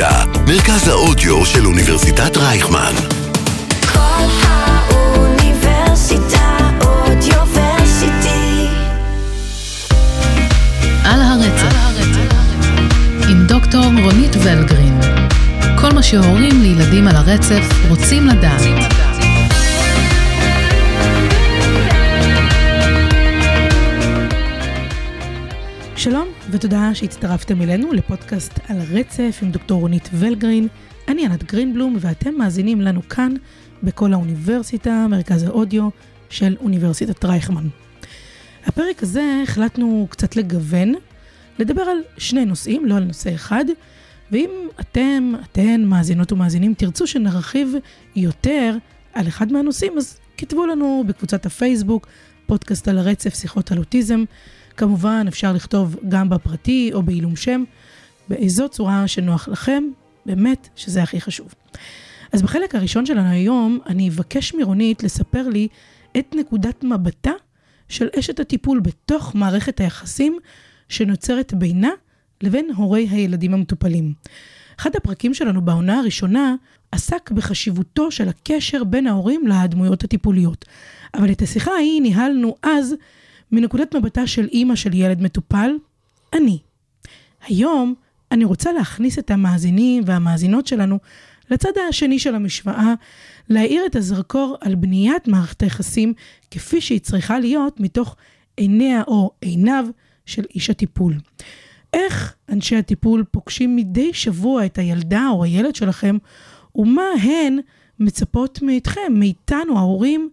אוניברסיטה, מרכז האודיו של אוניברסיטת רייכמן. כל האוניברסיטה אודיוורסיטי. על הרצף, עם דוקטור רונית ולגרין. כל מה שהורים לילדים על הרצף רוצים לדעת. ותודה שהצטרפתם אלינו לפודקאסט על הרצף עם דוקטור רונית ולגרין. אני ענת גרינבלום, ואתם מאזינים לנו כאן, בכל האוניברסיטה, מרכז האודיו של אוניברסיטת רייכמן. הפרק הזה החלטנו קצת לגוון, לדבר על שני נושאים, לא על נושא אחד, ואם אתם, אתן, מאזינות ומאזינים, תרצו שנרחיב יותר על אחד מהנושאים, אז כתבו לנו בקבוצת הפייסבוק, פודקאסט על הרצף, שיחות על אוטיזם. כמובן, אפשר לכתוב גם בפרטי או בעילום שם, באיזו צורה שנוח לכם, באמת שזה הכי חשוב. אז בחלק הראשון שלנו היום, אני אבקש מרונית לספר לי את נקודת מבטה של אשת הטיפול בתוך מערכת היחסים שנוצרת בינה לבין הורי הילדים המטופלים. אחד הפרקים שלנו בעונה הראשונה עסק בחשיבותו של הקשר בין ההורים לדמויות הטיפוליות. אבל את השיחה ההיא ניהלנו אז מנקודת מבטה של אימא של ילד מטופל, אני. היום אני רוצה להכניס את המאזינים והמאזינות שלנו לצד השני של המשוואה, להאיר את הזרקור על בניית מערכת היחסים כפי שהיא צריכה להיות מתוך עיניה או עיניו של איש הטיפול. איך אנשי הטיפול פוגשים מדי שבוע את הילדה או הילד שלכם, ומה הן מצפות מאיתכם, מאיתנו, ההורים,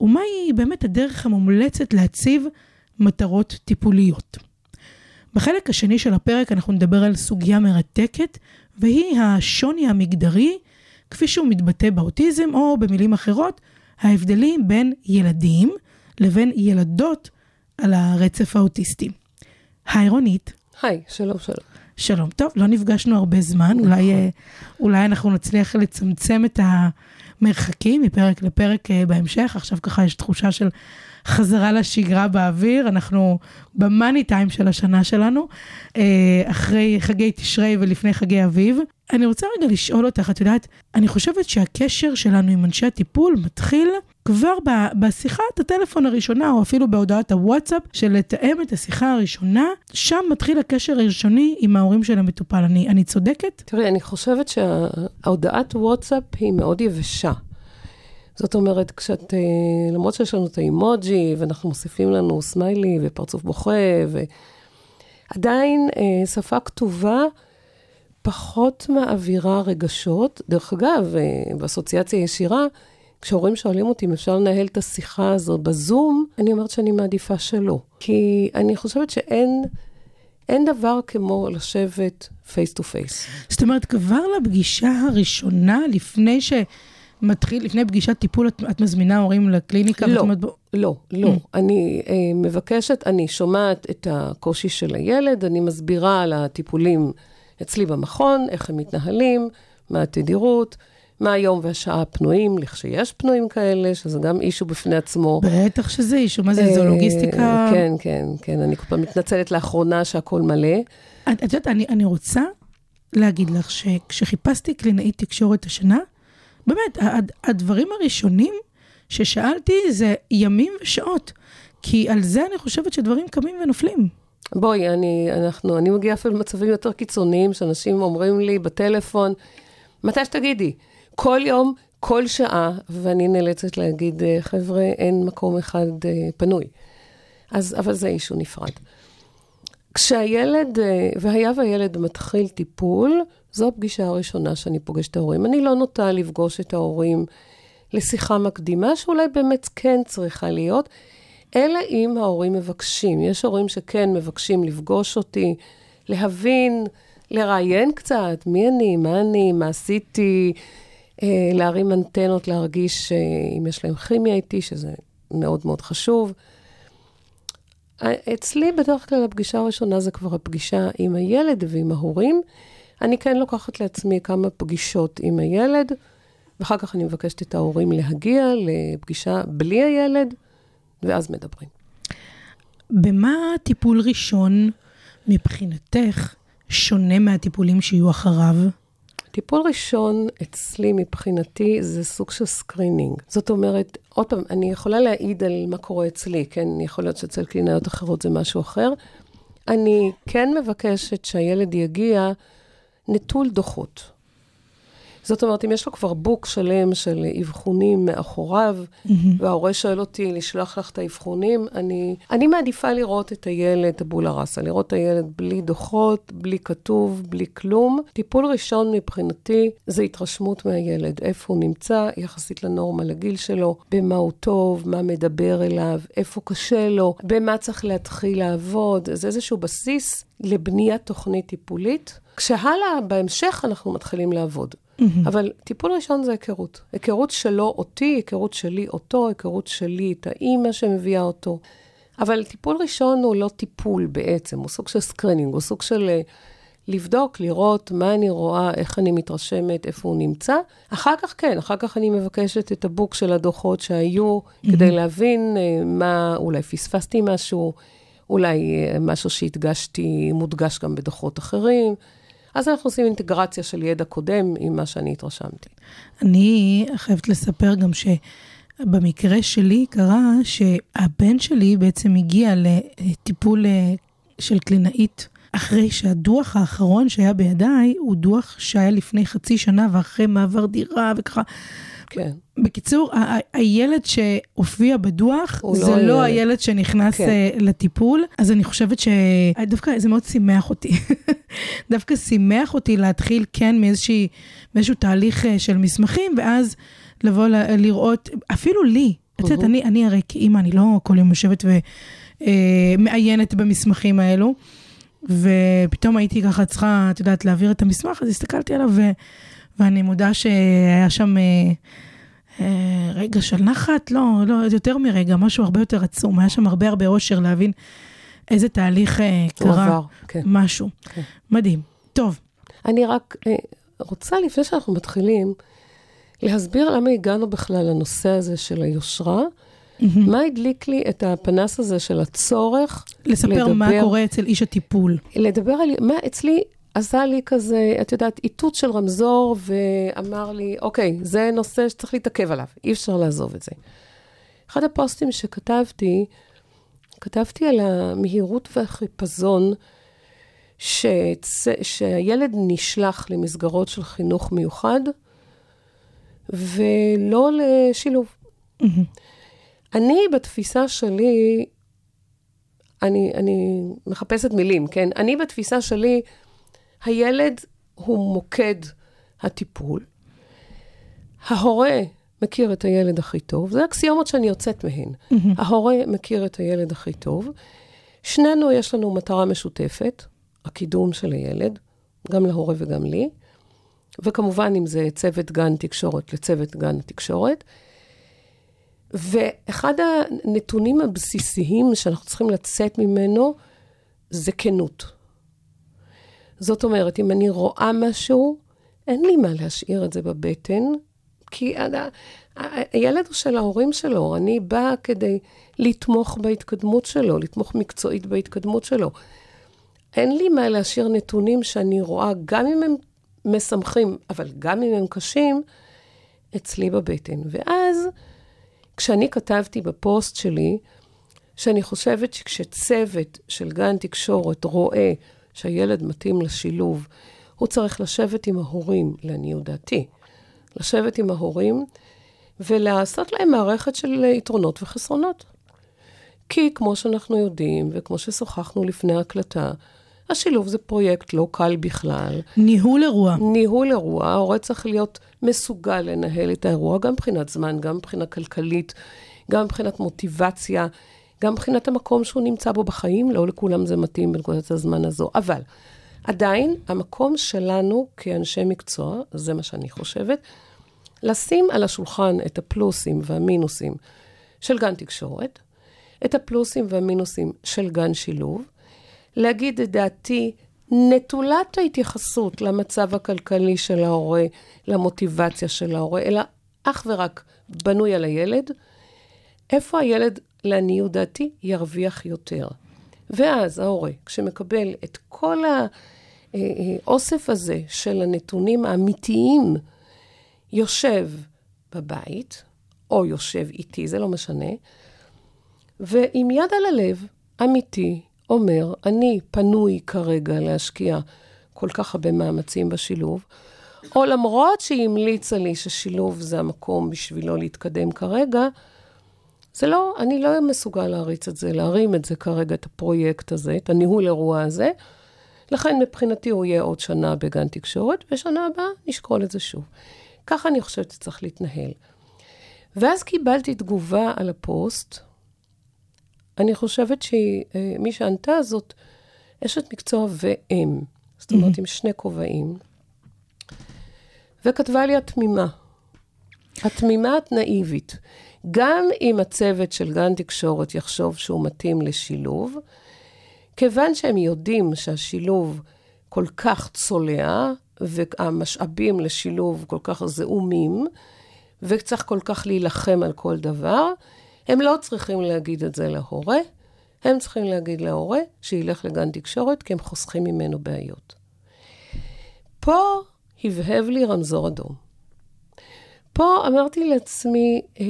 ומהי באמת הדרך המומלצת להציב מטרות טיפוליות. בחלק השני של הפרק אנחנו נדבר על סוגיה מרתקת, והיא השוני המגדרי, כפי שהוא מתבטא באוטיזם, או במילים אחרות, ההבדלים בין ילדים לבין ילדות על הרצף האוטיסטי. היי רונית. היי, שלום, שלום. שלום. טוב, לא נפגשנו הרבה זמן, נכון. אולי, אה, אולי אנחנו נצליח לצמצם את המרחקים מפרק לפרק אה, בהמשך. עכשיו ככה יש תחושה של חזרה לשגרה באוויר, אנחנו במאני טיים של השנה שלנו, אה, אחרי חגי תשרי ולפני חגי אביב. אני רוצה רגע לשאול אותך, את יודעת, אני חושבת שהקשר שלנו עם אנשי הטיפול מתחיל כבר בשיחת הטלפון הראשונה, או אפילו בהודעת הוואטסאפ, של לתאם את השיחה הראשונה, שם מתחיל הקשר הראשוני עם ההורים של המטופל. אני, אני צודקת? תראי, אני חושבת שההודעת וואטסאפ היא מאוד יבשה. זאת אומרת, כשאת, אה, למרות שיש לנו את האימוג'י, ואנחנו מוסיפים לנו סמיילי ופרצוף בוכה, ועדיין אה, שפה כתובה פחות מעבירה רגשות. דרך אגב, אה, באסוציאציה ישירה, כשהורים שואלים אותי אם אפשר לנהל את השיחה הזו בזום, אני אומרת שאני מעדיפה שלא. כי אני חושבת שאין אין דבר כמו לשבת face to face. זאת אומרת, כבר לפגישה הראשונה, לפני שמתחיל, לפני פגישת טיפול, את, את מזמינה הורים לקליניקה? לא. ואת אומרת, לא, לא. Mm. אני אה, מבקשת, אני שומעת את הקושי של הילד, אני מסבירה על הטיפולים אצלי במכון, איך הם מתנהלים, מה התדירות, מה היום והשעה הפנויים, לכשיש פנויים כאלה, שזה גם issue בפני עצמו. בטח שזה אישו, מה זה, זו אה, לוגיסטיקה? כן, כן, כן. אני כל פעם מתנצלת לאחרונה שהכל מלא. את את יודעת, אני, אני רוצה להגיד לך שכשחיפשתי קלינאית תקשורת השנה, באמת, הד- הדברים הראשונים ששאלתי זה ימים ושעות. כי על זה אני חושבת שדברים קמים ונופלים. בואי, אני, אנחנו, אני מגיעה אפילו למצבים יותר קיצוניים, שאנשים אומרים לי בטלפון, מתי שתגידי, כל יום, כל שעה, ואני נאלצת להגיד, "אה, חבר'ה, אין מקום אחד אה, פנוי. אז, אבל זה אישו נפרד. כשהילד, אה, והיה והילד מתחיל טיפול, זו הפגישה הראשונה שאני פוגשת את ההורים. אני לא נוטה לפגוש את ההורים לשיחה מקדימה, שאולי באמת כן צריכה להיות, אלא אם ההורים מבקשים. יש הורים שכן מבקשים לפגוש אותי, להבין, לראיין קצת, מי אני, מה אני, מה עשיתי, אה, להרים אנטנות, להרגיש אה, אם יש להם כימיה איתי, שזה מאוד מאוד חשוב. אצלי בדרך כלל הפגישה הראשונה זה כבר הפגישה עם הילד ועם ההורים. אני כן לוקחת לעצמי כמה פגישות עם הילד, ואחר כך אני מבקשת את ההורים להגיע לפגישה בלי הילד, ואז מדברים. במה טיפול ראשון מבחינתך שונה מהטיפולים שיהיו אחריו? טיפול ראשון אצלי מבחינתי זה סוג של screening. זאת אומרת, עוד פעם, אני יכולה להעיד על מה קורה אצלי, כן? יכול להיות שאצל קלינאיות אחרות זה משהו אחר. אני כן מבקשת שהילד יגיע נטול דוחות. זאת אומרת, אם יש לו כבר book שלם של אבחונים מאחוריו, mm-hmm. וההורה שואל אותי לשלוח לך את האבחונים, אני, אני מעדיפה לראות את הילד, טבולה ראסה, לראות את הילד בלי דוחות, בלי כתוב, בלי כלום. טיפול ראשון מבחינתי זה התרשמות מהילד, איפה הוא נמצא יחסית לנורמה, לגיל שלו, במה הוא טוב, מה מדבר אליו, איפה קשה לו, במה צריך להתחיל לעבוד. זה איזשהו בסיס לבניית תוכנית טיפולית. כשהלאה, בהמשך אנחנו מתחילים לעבוד. Mm-hmm. אבל טיפול ראשון זה היכרות. היכרות שלו אותי, היכרות שלי אותו, היכרות שלי את האימא שמביאה אותו. אבל טיפול ראשון הוא לא טיפול בעצם, הוא סוג של screening, הוא סוג של אה, לבדוק, לראות מה אני רואה, איך אני מתרשמת, איפה הוא נמצא. אחר כך כן, אחר כך אני מבקשת את ה book של הדוחות שהיו, mm-hmm. כדי להבין אה, מה, אולי פספסתי משהו, אולי אה, משהו שהדגשתי, מודגש גם בדוחות אחרים. אז אנחנו עושים אינטגרציה של ידע קודם עם מה שאני התרשמתי. אני חייבת לספר גם שבמקרה שלי קרה שהבן שלי בעצם הגיע לטיפול אה, של קלינאית. אחרי שהדוח האחרון שהיה בידיי הוא דוח שהיה לפני חצי שנה ואחרי מעבר דירה וככה. כן. בקיצור, ה- הילד שהופיע בדוח, זה לא לא הילד. הילד שנכנס כן. כן. לטיפול, אז אני חושבת שדווקא זה מאוד שימח אותי. דווקא שימח אותי להתחיל כן מאיזושהי, מאיזשהו תהליך אה, של מסמכים, ואז לבוא ל- לראות, אפילו לי, את יודעת, אני, אני הרי כאימא, אני לא כל יום יושבת ומעיינת במסמכים האלו. ופתאום הייתי ככה צריכה, את יודעת, להעביר את המסמך, אז הסתכלתי עליו, ו... ואני מודה שהיה שם אה, אה, רגע של נחת, לא, לא, יותר מרגע, משהו הרבה יותר עצום. היה שם הרבה הרבה אושר להבין איזה תהליך אה, קרה, עבר, כן. משהו. כן. מדהים. טוב, אני רק אה, רוצה, לפני שאנחנו מתחילים, להסביר למה הגענו בכלל לנושא הזה של היושרה. מה הדליק לי את הפנס הזה של הצורך לספר לדבר, מה קורה אצל איש הטיפול. לדבר על, מה אצלי עשה לי כזה, את יודעת, איתות של רמזור, ואמר לי, אוקיי, זה נושא שצריך להתעכב עליו, אי אפשר לעזוב את זה. אחד הפוסטים שכתבתי, כתבתי על המהירות והחיפזון שצ... שהילד נשלח למסגרות של חינוך מיוחד, ולא לשילוב. אני, בתפיסה שלי, אני, אני מחפשת מילים, כן? אני, בתפיסה שלי, הילד הוא מוקד הטיפול. ההורה מכיר את הילד הכי טוב, זה אקסיומות שאני יוצאת מהן. ההורה מכיר את הילד הכי טוב. שנינו, יש לנו מטרה משותפת, הקידום של הילד, גם להורה וגם לי. וכמובן, אם זה צוות גן תקשורת לצוות גן התקשורת. ואחד הנתונים הבסיסיים שאנחנו צריכים לצאת ממנו זה כנות. זאת אומרת, אם אני רואה משהו, אין לי מה להשאיר את זה בבטן, כי הילד הוא של ההורים שלו, אני באה כדי לתמוך בהתקדמות שלו, לתמוך מקצועית בהתקדמות שלו. אין לי מה להשאיר נתונים שאני רואה, גם אם הם משמחים, אבל גם אם הם קשים, אצלי בבטן. ואז, כשאני כתבתי בפוסט שלי, שאני חושבת שכשצוות של גן תקשורת רואה שהילד מתאים לשילוב, הוא צריך לשבת עם ההורים, לעניות דעתי, לשבת עם ההורים ולעשות להם מערכת של יתרונות וחסרונות. כי כמו שאנחנו יודעים, וכמו ששוחחנו לפני ההקלטה, השילוב זה פרויקט לא קל בכלל. ניהול אירוע. ניהול אירוע, ההורה צריך להיות מסוגל לנהל את האירוע, גם מבחינת זמן, גם מבחינה כלכלית, גם מבחינת מוטיבציה, גם מבחינת המקום שהוא נמצא בו בחיים, לא לכולם זה מתאים בנקודת הזמן הזו. אבל עדיין, המקום שלנו כאנשי מקצוע, זה מה שאני חושבת, לשים על השולחן את הפלוסים והמינוסים של גן תקשורת, את הפלוסים והמינוסים של גן שילוב, להגיד את דעתי נטולת ההתייחסות למצב הכלכלי של ההורה, למוטיבציה של ההורה, אלא אך ורק בנוי על הילד, איפה הילד, לעניות דעתי, ירוויח יותר. ואז ההורה, כשמקבל את כל האוסף הזה של הנתונים האמיתיים יושב בבית, או יושב איתי, זה לא משנה, ועם יד על הלב, אמיתי, אומר, אני פנוי כרגע להשקיע כל כך הרבה מאמצים בשילוב, או למרות שהיא המליצה לי ששילוב זה המקום בשבילו להתקדם כרגע, זה לא, אני לא מסוגל להריץ את זה, להרים את זה כרגע, את הפרויקט הזה, את הניהול אירוע הזה. לכן מבחינתי הוא יהיה עוד שנה בגן תקשורת, ושנה הבאה נשקול את זה שוב. ככה אני חושבת שצריך להתנהל. ואז קיבלתי תגובה על הפוסט. אני חושבת שמי שענתה זאת אשת מקצוע ואם. זאת אומרת, עם שני כובעים. וכתבה לי התמימה. התמימה הנאיבית. גם אם הצוות של גן תקשורת יחשוב שהוא מתאים לשילוב, כיוון שהם יודעים שהשילוב כל כך צולע, והמשאבים לשילוב כל כך זעומים, וצריך כל כך להילחם על כל דבר, הם לא צריכים להגיד את זה להורה, הם צריכים להגיד להורה שילך לגן תקשורת, כי הם חוסכים ממנו בעיות. פה הבהב לי רמזור אדום. פה אמרתי לעצמי, אה,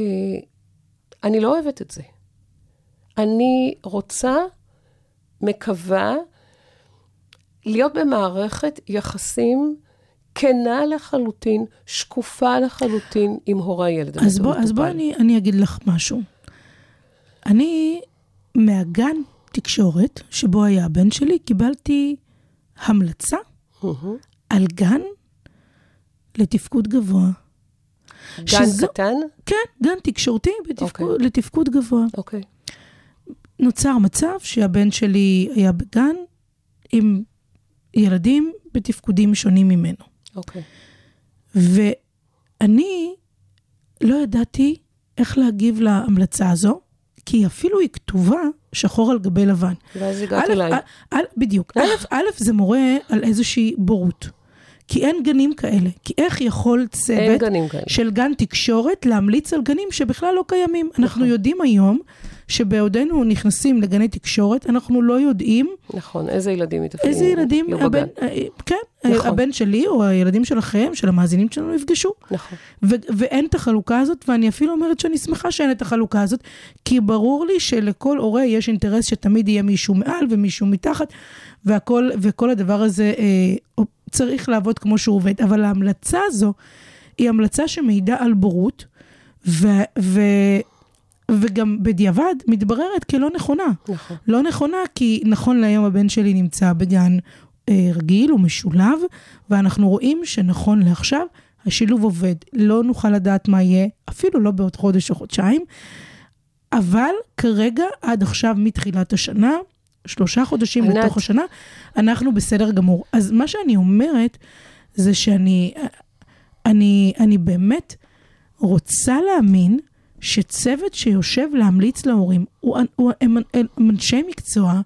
אני לא אוהבת את זה. אני רוצה, מקווה, להיות במערכת יחסים כנה לחלוטין, שקופה לחלוטין עם הורי הילד. אז בוא, אז בוא אני, אני אגיד לך משהו. אני, מהגן תקשורת, שבו היה הבן שלי, קיבלתי המלצה על גן לתפקוד גבוה. גן שזו- קטן? כן, גן תקשורתי בתפקוד, אוקיי. לתפקוד גבוה. אוקיי. נוצר מצב שהבן שלי היה בגן עם ילדים בתפקודים שונים ממנו. אוקיי. ואני לא ידעתי איך להגיב להמלצה הזו, כי אפילו היא כתובה שחור על גבי לבן. ואז הגעת אליי. בדיוק. א', א', זה מורה על איזושהי בורות. כי אין גנים כאלה. כי איך יכול צוות. של גן תקשורת להמליץ על גנים שבכלל לא קיימים? אנחנו נכון. יודעים היום שבעודנו נכנסים לגני תקשורת, אנחנו לא יודעים נכון, איזה ילדים יתפקדו? איזה ילדים יהיו הבן, בגן. אה, כן, נכון. הבן שלי או הילדים שלכם, של המאזינים שלנו, יפגשו. נכון. ו- ואין את החלוקה הזאת, ואני אפילו אומרת שאני שמחה שאין את החלוקה הזאת, כי ברור לי שלכל הורה יש אינטרס שתמיד יהיה מישהו מעל ומישהו מתחת, והכל, וכל הדבר הזה אה, צריך לעבוד כמו שהוא עובד. אבל ההמלצה הזו היא המלצה שמעידה על בורות, ו- ו- וגם בדיעבד מתבררת כלא נכונה. נכון. לא נכונה, כי נכון להיום הבן שלי נמצא בגן אה, רגיל ומשולב, ואנחנו רואים שנכון לעכשיו השילוב עובד. לא נוכל לדעת מה יהיה, אפילו לא בעוד חודש או חודשיים, אבל כרגע, עד עכשיו, מתחילת השנה, שלושה חודשים ענת. לתוך השנה, אנחנו בסדר גמור. אז מה שאני אומרת, זה שאני אני, אני באמת רוצה להאמין שצוות שיושב להמליץ להורים, הוא, הוא, הם, הם אנשי מקצוע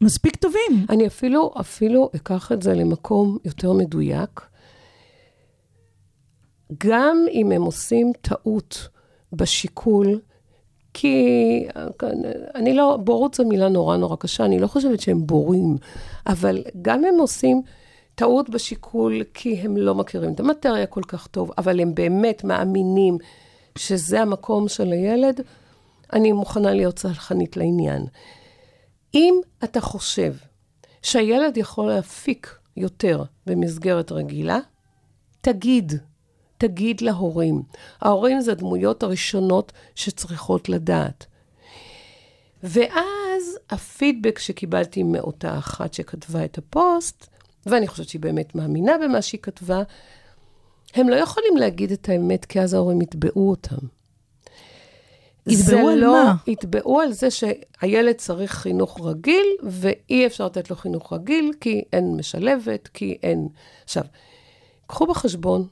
מספיק טובים. אני אפילו, אפילו אקח את זה למקום יותר מדויק. גם אם הם עושים טעות בשיקול, כי אני לא, בורות זו מילה נורא נורא קשה, אני לא חושבת שהם בורים, אבל גם הם עושים טעות בשיקול כי הם לא מכירים את המטריה כל כך טוב, אבל הם באמת מאמינים שזה המקום של הילד, אני מוכנה להיות צלחנית לעניין. אם אתה חושב שהילד יכול להפיק יותר במסגרת רגילה, תגיד, תגיד להורים. ההורים זה הדמויות הראשונות שצריכות לדעת. ואז הפידבק שקיבלתי מאותה אחת שכתבה את הפוסט, ואני חושבת שהיא באמת מאמינה במה שהיא כתבה, הם לא יכולים להגיד את האמת, כי אז ההורים יתבעו אותם. יתבעו על לא, מה? יתבעו על זה שהילד צריך חינוך רגיל, ואי אפשר לתת לו חינוך רגיל, כי אין משלבת, כי אין... עכשיו, קחו בחשבון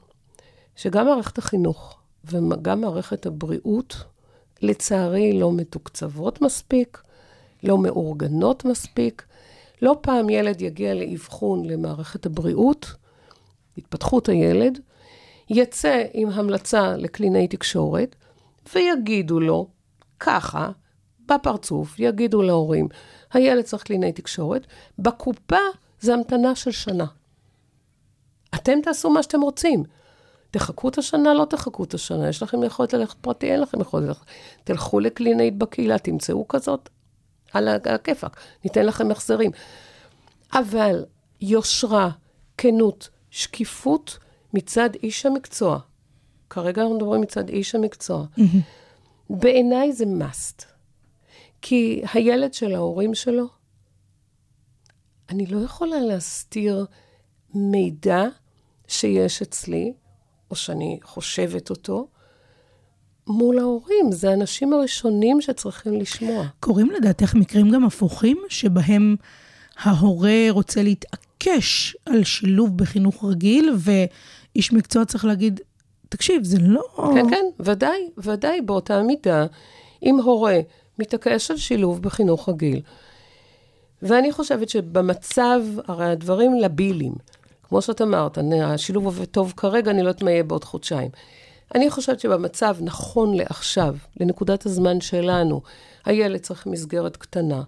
שגם מערכת החינוך וגם מערכת הבריאות, לצערי, לא מתוקצבות מספיק, לא מאורגנות מספיק. לא פעם ילד יגיע לאבחון למערכת הבריאות, התפתחות הילד, יצא עם המלצה לקלינאי תקשורת, ויגידו לו, ככה, בפרצוף, יגידו להורים, הילד צריך קלינאי תקשורת, בקופה זה המתנה של שנה. אתם תעשו מה שאתם רוצים. תחכו את השנה, לא תחכו את השנה. יש לכם יכולת ללכת פרטי, אין לכם יכולת ללכת. תלכו לקלינאית בקהילה, תמצאו כזאת, על הכיפאק. ניתן לכם החזרים. אבל יושרה, כנות, שקיפות מצד איש המקצוע. כרגע אנחנו מדברים מצד איש המקצוע. בעיניי זה must. כי הילד של ההורים שלו, אני לא יכולה להסתיר מידע שיש אצלי, או שאני חושבת אותו, מול ההורים. זה האנשים הראשונים שצריכים לשמוע. קורים לדעתך מקרים גם הפוכים, שבהם ההורה רוצה להתעקש על שילוב בחינוך רגיל, ואיש מקצוע צריך להגיד, תקשיב, זה לא... כן, כן, ודאי, ודאי, באותה מידה, אם הורה מתעקש על שילוב בחינוך רגיל, ואני חושבת שבמצב, הרי הדברים לבילים, כמו שאת אמרת, אני- השילוב עובד טוב כרגע, אני לא יודעת מה יהיה בעוד חודשיים. אני חושבת שבמצב נכון לעכשיו, לנקודת הזמן שלנו, הילד צריך מסגרת קטנה.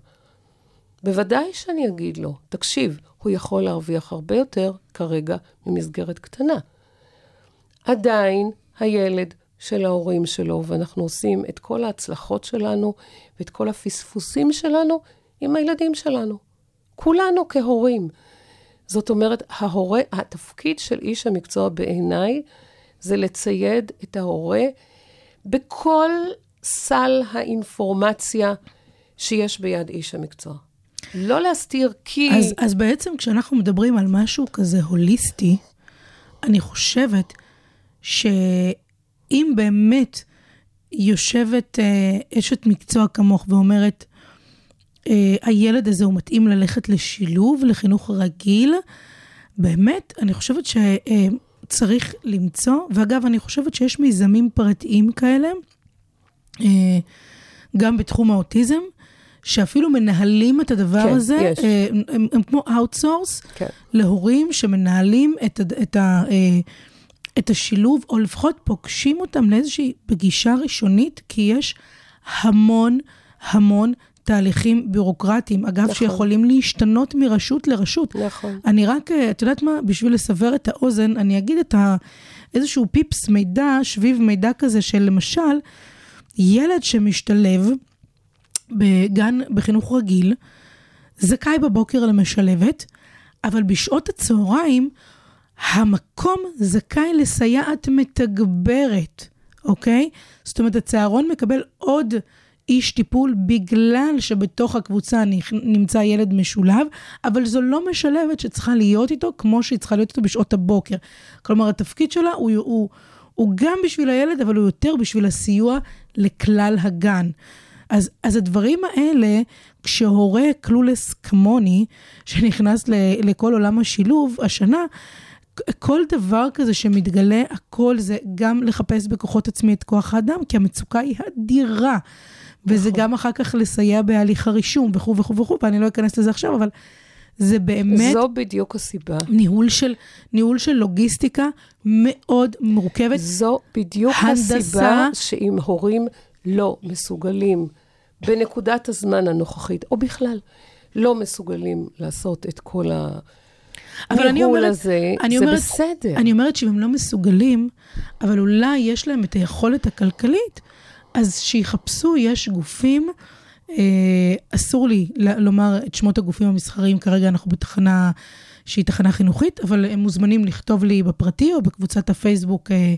בוודאי שאני אגיד לו, תקשיב, הוא יכול להרוויח הרבה יותר כרגע ממסגרת קטנה. עדיין הילד של ההורים שלו, ואנחנו עושים את כל ההצלחות שלנו ואת כל הפספוסים שלנו עם הילדים שלנו. כולנו כהורים. זאת אומרת, ההורה, התפקיד של איש המקצוע בעיניי זה לצייד את ההורה בכל סל האינפורמציה שיש ביד איש המקצוע. לא להסתיר כי... אז, אז בעצם כשאנחנו מדברים על משהו כזה הוליסטי, אני חושבת שאם באמת יושבת אה, אשת מקצוע כמוך ואומרת, הילד הזה הוא מתאים ללכת לשילוב, לחינוך רגיל, באמת, אני חושבת שצריך למצוא, ואגב, אני חושבת שיש מיזמים פרטיים כאלה, אה, גם בתחום האוטיזם, שאפילו מנהלים את הדבר כן, הזה, יש. אה, הם, הם, הם כמו outsource כן. להורים שמנהלים את, את, ה, אה, את השילוב, או לפחות פוגשים אותם לאיזושהי פגישה ראשונית, כי יש המון המון תהליכים ביורוקרטיים, אגב, נכון. שיכולים להשתנות מרשות לרשות. נכון. אני רק, אה, את יודעת מה, בשביל לסבר את האוזן, אני אגיד את ה... איזשהו פיפס מידע, שביב מידע כזה של למשל, ילד שמשתלב בגן, בחינוך רגיל, זכאי בבוקר למשלבת, אבל בשעות הצהריים, המקום זכאי לסייעת מתגברת, אוקיי? זאת אומרת, הצהרון מקבל עוד איש טיפול בגלל שבתוך הקבוצה נמצא ילד משולב, אבל זו לא משלבת שצריכה להיות איתו כמו שהיא צריכה להיות איתו בשעות הבוקר. כלומר, התפקיד שלה הוא, הוא, הוא גם בשביל הילד, אבל הוא יותר בשביל הסיוע לכלל הגן. אז, אז הדברים האלה, כשהורה קלולס כמוני, שנכנס ל, לכל עולם השילוב השנה, כל דבר כזה שמתגלה, הכל זה גם לחפש בכוחות עצמי את כוח האדם, כי המצוקה היא אדירה. וזה גם אחר כך לסייע בהליך הרישום וכו' וכו' וכו', ואני לא אכנס לזה עכשיו, אבל זה באמת זו בדיוק הסיבה. ניהול של, ניהול של לוגיסטיקה מאוד מורכבת. זו בדיוק הנדסה. הסיבה שאם הורים לא מסוגלים בנקודת הזמן הנוכחית, או בכלל, לא מסוגלים לעשות את כל אבל אני אומרת, הזה, אני זה אומרת, בסדר. אני אומרת שאם הם לא מסוגלים, אבל אולי יש להם את היכולת הכלכלית, אז שיחפשו, יש גופים, אה, אסור לי לומר את שמות הגופים המסחריים, כרגע אנחנו בתחנה שהיא תחנה חינוכית, אבל הם מוזמנים לכתוב לי בפרטי או בקבוצת הפייסבוק אה,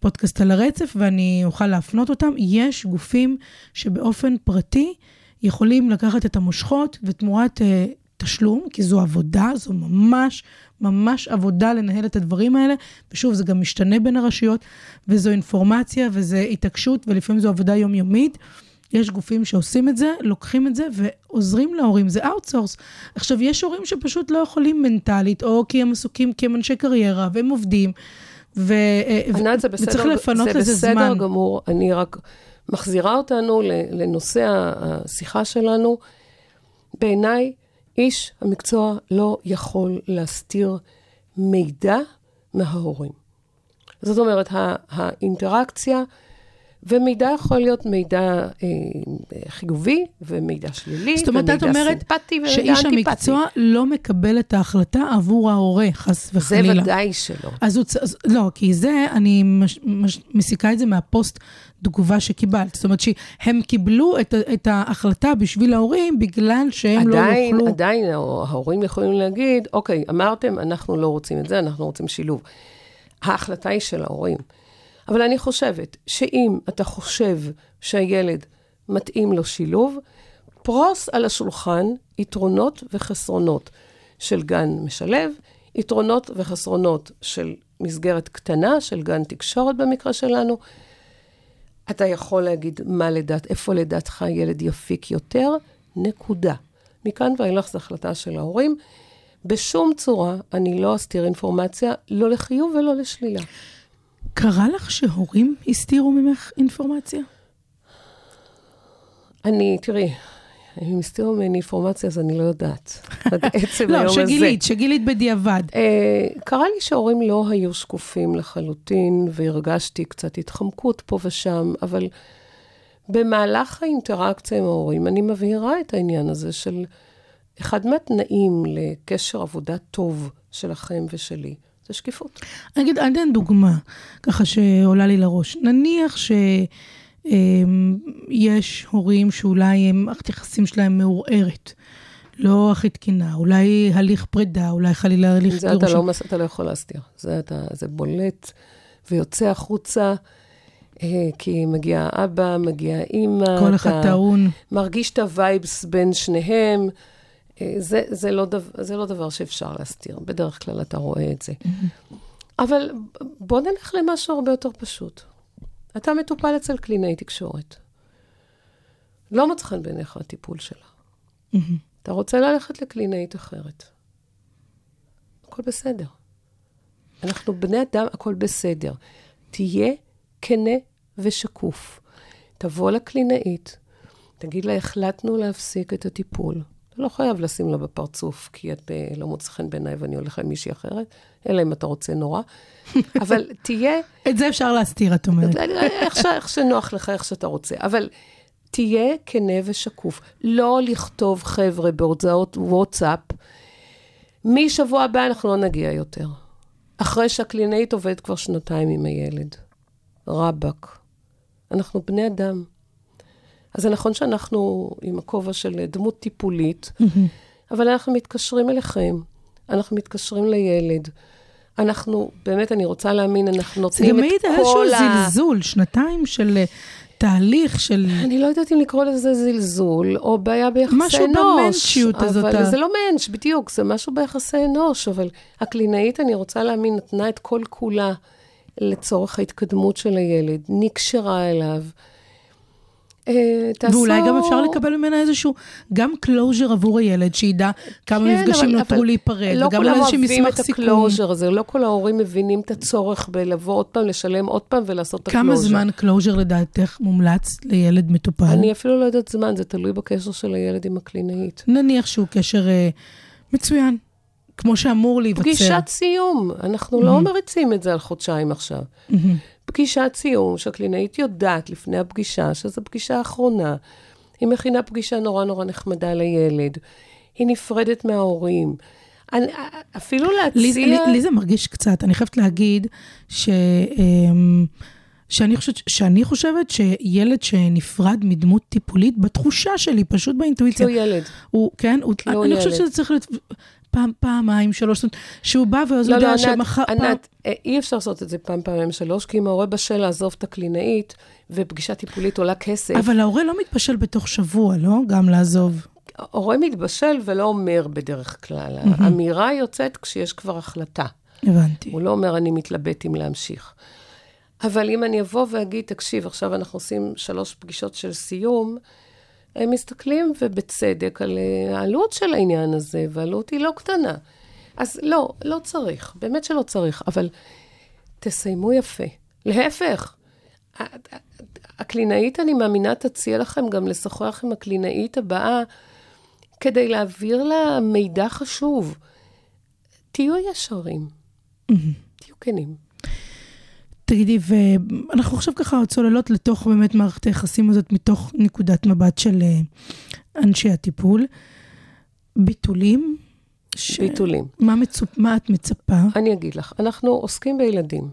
פודקאסט על הרצף, ואני אוכל להפנות אותם. יש גופים שבאופן פרטי יכולים לקחת את המושכות ותמורת אה, תשלום, כי זו עבודה, זו ממש ממש עבודה לנהל את הדברים האלה, ושוב, זה גם משתנה בין הרשויות, וזו אינפורמציה וזו התעקשות, ולפעמים זו עבודה יומיומית. יש גופים שעושים את זה, לוקחים את זה ועוזרים להורים, זה outsource. עכשיו, יש הורים שפשוט לא יכולים מנטלית, או כי הם עסוקים, כי הם אנשי קריירה, והם עובדים, ו... ענת, זה בסדר, וצריך לפנות זה לזה בסדר זמן. גמור. אני רק מחזירה אותנו לנושא השיחה שלנו. בעיניי, איש המקצוע לא יכול להסתיר מידע מההורים. זאת אומרת, האינטראקציה ומידע יכול להיות מידע אה, חיובי ומידע שלילי, זאת אומרת, ומידע אומרת סימפטי ומידע שאיש אנטיפטי. המקצוע לא מקבל את ההחלטה עבור ההורה, חס זה וחלילה. ודאי שלא. אז הוא, צ- אז- לא, כי זה, אני מש, מש, מסיקה את זה מהפוסט תגובה שקיבלת. זאת אומרת שהם קיבלו את, את ההחלטה בשביל ההורים בגלל שהם עדיין, לא יוכלו... עדיין ההורים יכולים להגיד, אוקיי, אמרתם, אנחנו לא רוצים את זה, אנחנו רוצים שילוב. ההחלטה היא של ההורים. אבל אני חושבת שאם אתה חושב שהילד מתאים לו שילוב, פרוס על השולחן יתרונות וחסרונות של גן משלב, יתרונות וחסרונות של מסגרת קטנה, של גן תקשורת במקרה שלנו. אתה יכול להגיד מה לדעת, איפה לדעתך הילד יפיק יותר, נקודה. מכאן ואילך זו החלטה של ההורים. בשום צורה אני לא אסתיר אינפורמציה, לא לחיוב ולא לשלילה. קרה לך שהורים הסתירו ממך אינפורמציה? אני, תראי, הם הסתירו ממני אינפורמציה, אז אני לא יודעת. עד עצם לא, היום הזה. שגילית, שגילית בדיעבד. אה, קרה לי שההורים לא היו שקופים לחלוטין, והרגשתי קצת התחמקות פה ושם, אבל במהלך האינטראקציה עם ההורים, אני מבהירה את העניין הזה של אחד מהתנאים לקשר עבודה טוב שלכם ושלי, זה שקיפות. אני אגיד, אני אתן דוגמה, ככה שעולה לי לראש. נניח שיש הורים שאולי הם- מערכת היחסים שלהם מעורערת, לא הכי תקינה, אולי הליך פרידה, אולי חלילה הליך זה אתה גירושים. לא, מס- אתה לא יכול להסתיר. זה, אתה, זה בולט ויוצא החוצה, אה, כי מגיע האבא, מגיע האימא. כל אחד טעון. מרגיש את ה vibes בין שניהם. אה, זה, זה, לא דבר, זה לא דבר שאפשר להסתיר, בדרך כלל אתה רואה את זה. אבל בוא נלך למשהו הרבה יותר פשוט. אתה מטופל אצל קלינאי תקשורת. לא מוצא חן בעיניך הטיפול שלה. אתה רוצה ללכת לקלינאית אחרת. הכל בסדר. אנחנו בני אדם, הכל בסדר. תהיה כנה ושקוף. תבוא לקלינאית, תגיד לה, החלטנו להפסיק את הטיפול. אתה לא חייב לשים לה בפרצוף, כי את אה, לא מוצא חן בעיניי ואני הולך עם מישהי אחרת, אלא אם אתה רוצה נורא. אבל תהיה, את זה אפשר להסתיר, את אומרת. איך, ש, איך שנוח לך, איך שאתה רוצה. אבל תהיה כנה ושקוף. לא לכתוב, חבר'ה, בהודעות וואטסאפ, משבוע הבא אנחנו לא נגיע יותר. אחרי שהקלינאית עובדת כבר שנתיים עם הילד. רבאק. אנחנו בני אדם. אז זה נכון שאנחנו עם הכובע של דמות טיפולית, אבל אנחנו מתקשרים אליכם, אנחנו מתקשרים לילד. אנחנו, באמת, אני רוצה להאמין, אנחנו זה נותנים גם את מעיד על איזשהו כל ה... זלזול, שנתיים של אה, תהליך של... אני לא יודעת אם לקרוא לזה זלזול, או בעיה ביחסי אנוש. משהו במנצ'יות הזאת, אבל ה- זה לא מענץ', בדיוק, זה משהו ביחסי אנוש, אבל הקלינאית, אני רוצה להאמין, נתנה את כל כולה לצורך ההתקדמות של הילד, נקשרה אליו. אה, תעשו... ואולי גם אפשר לקבל ממנה איזשהו, גם closure עבור הילד, שידע כמה כן, מפגשים אבל- נותרו אבל להיפרד, לא וגם כולם איזשהו אוהבים מסמך את סיכום. ה closure הזה, לא כל ההורים מבינים את הצורך בלבוא עוד פעם, לשלם עוד פעם ולעשות את ה closure. כמה זמן closure לדעתך מומלץ לילד מטופל? אני אפילו לא יודעת זמן, זה תלוי בקשר של הילד עם הקלינאית. נניח שהוא קשר אה, מצוין, כמו שאמור להיווצר. פגישת סיום, אנחנו לא מריצים את זה על חודשיים עכשיו. פגישת סיום, שהקלינאית יודעת לפני הפגישה, שזו פגישה האחרונה. היא מכינה פגישה נורא נורא נחמדה לילד. היא נפרדת מההורים. אני, אפילו לי, להציע... לי, לי זה מרגיש קצת, אני חייבת להגיד ש, אמ, שאני, חושבת, שאני חושבת שילד שנפרד מדמות טיפולית, בתחושה שלי, פשוט באינטואיציה, כי הוא ילד. הוא, כן, הוא, כי הוא אני חושבת ילד. שזה צריך להיות פעם, פעמיים, שלוש, זאת אומרת, שהוא בא ואז הוא לא, לא, יודע ענת, שמחר... פעם- ענת, אה, אי אפשר לעשות את זה פעם, פעמיים, שלוש, כי אם ההורה בשל לעזוב את הקלינאית, ופגישה טיפולית עולה כסף, אבל ההורה לא מתבשל בתוך שבוע, לא? גם לעזוב. ההורה מתבשל ולא אומר בדרך כלל. האמירה יוצאת כשיש כבר החלטה. הבנתי. הוא לא אומר, אני מתלבט אם להמשיך. אבל אם אני אבוא ואגיד, תקשיב, עכשיו אנחנו עושים שלוש פגישות של סיום, הם מסתכלים, ובצדק, על אה, העלות של העניין הזה, והעלות היא לא קטנה. אז לא, לא צריך, באמת שלא צריך, אבל תסיימו יפה. להפך, הקלינאית, אני מאמינה, תציע לכם גם לשוחח עם הקלינאית הבאה, כדי להעביר לה מידע חשוב. תהיו ישרים, תהיו כנים. תגידי, ואנחנו עכשיו ככה צוללות לתוך באמת מערכת היחסים הזאת מתוך נקודת מבט של אה, אנשי הטיפול. ביטולים? ש- ביטולים. מה, מצופ... מה את מצפה? אני אגיד לך, אנחנו עוסקים בילדים.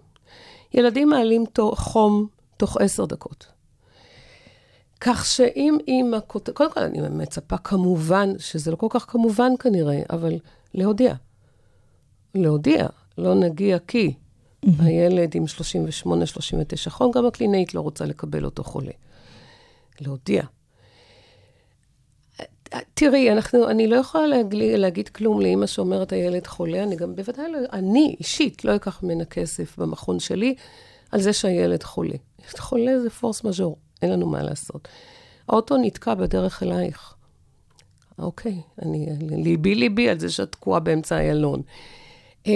ילדים מעלים חום תוך עשר דקות. כך שאם אימא כותבת, קודם כל אני מצפה כמובן, שזה לא כל כך כמובן כנראה, אבל להודיע. להודיע, לא נגיע כי הילד עם 38-39 חום, גם הקלינאית לא רוצה לקבל אותו חולה. להודיע. תראי, אנחנו, אני לא יכולה להגיד, להגיד כלום לאימא שאומרת הילד חולה, אני גם בוודאי לא, אני אישית לא אקח ממנה כסף במכון שלי על זה שהילד חולה. ילד חולה זה פורס מז'ור, אין לנו מה לעשות. האוטו נתקע בדרך אלייך. אוקיי, אני, ליבי ליבי על זה שאת תקועה באמצע איילון. אה,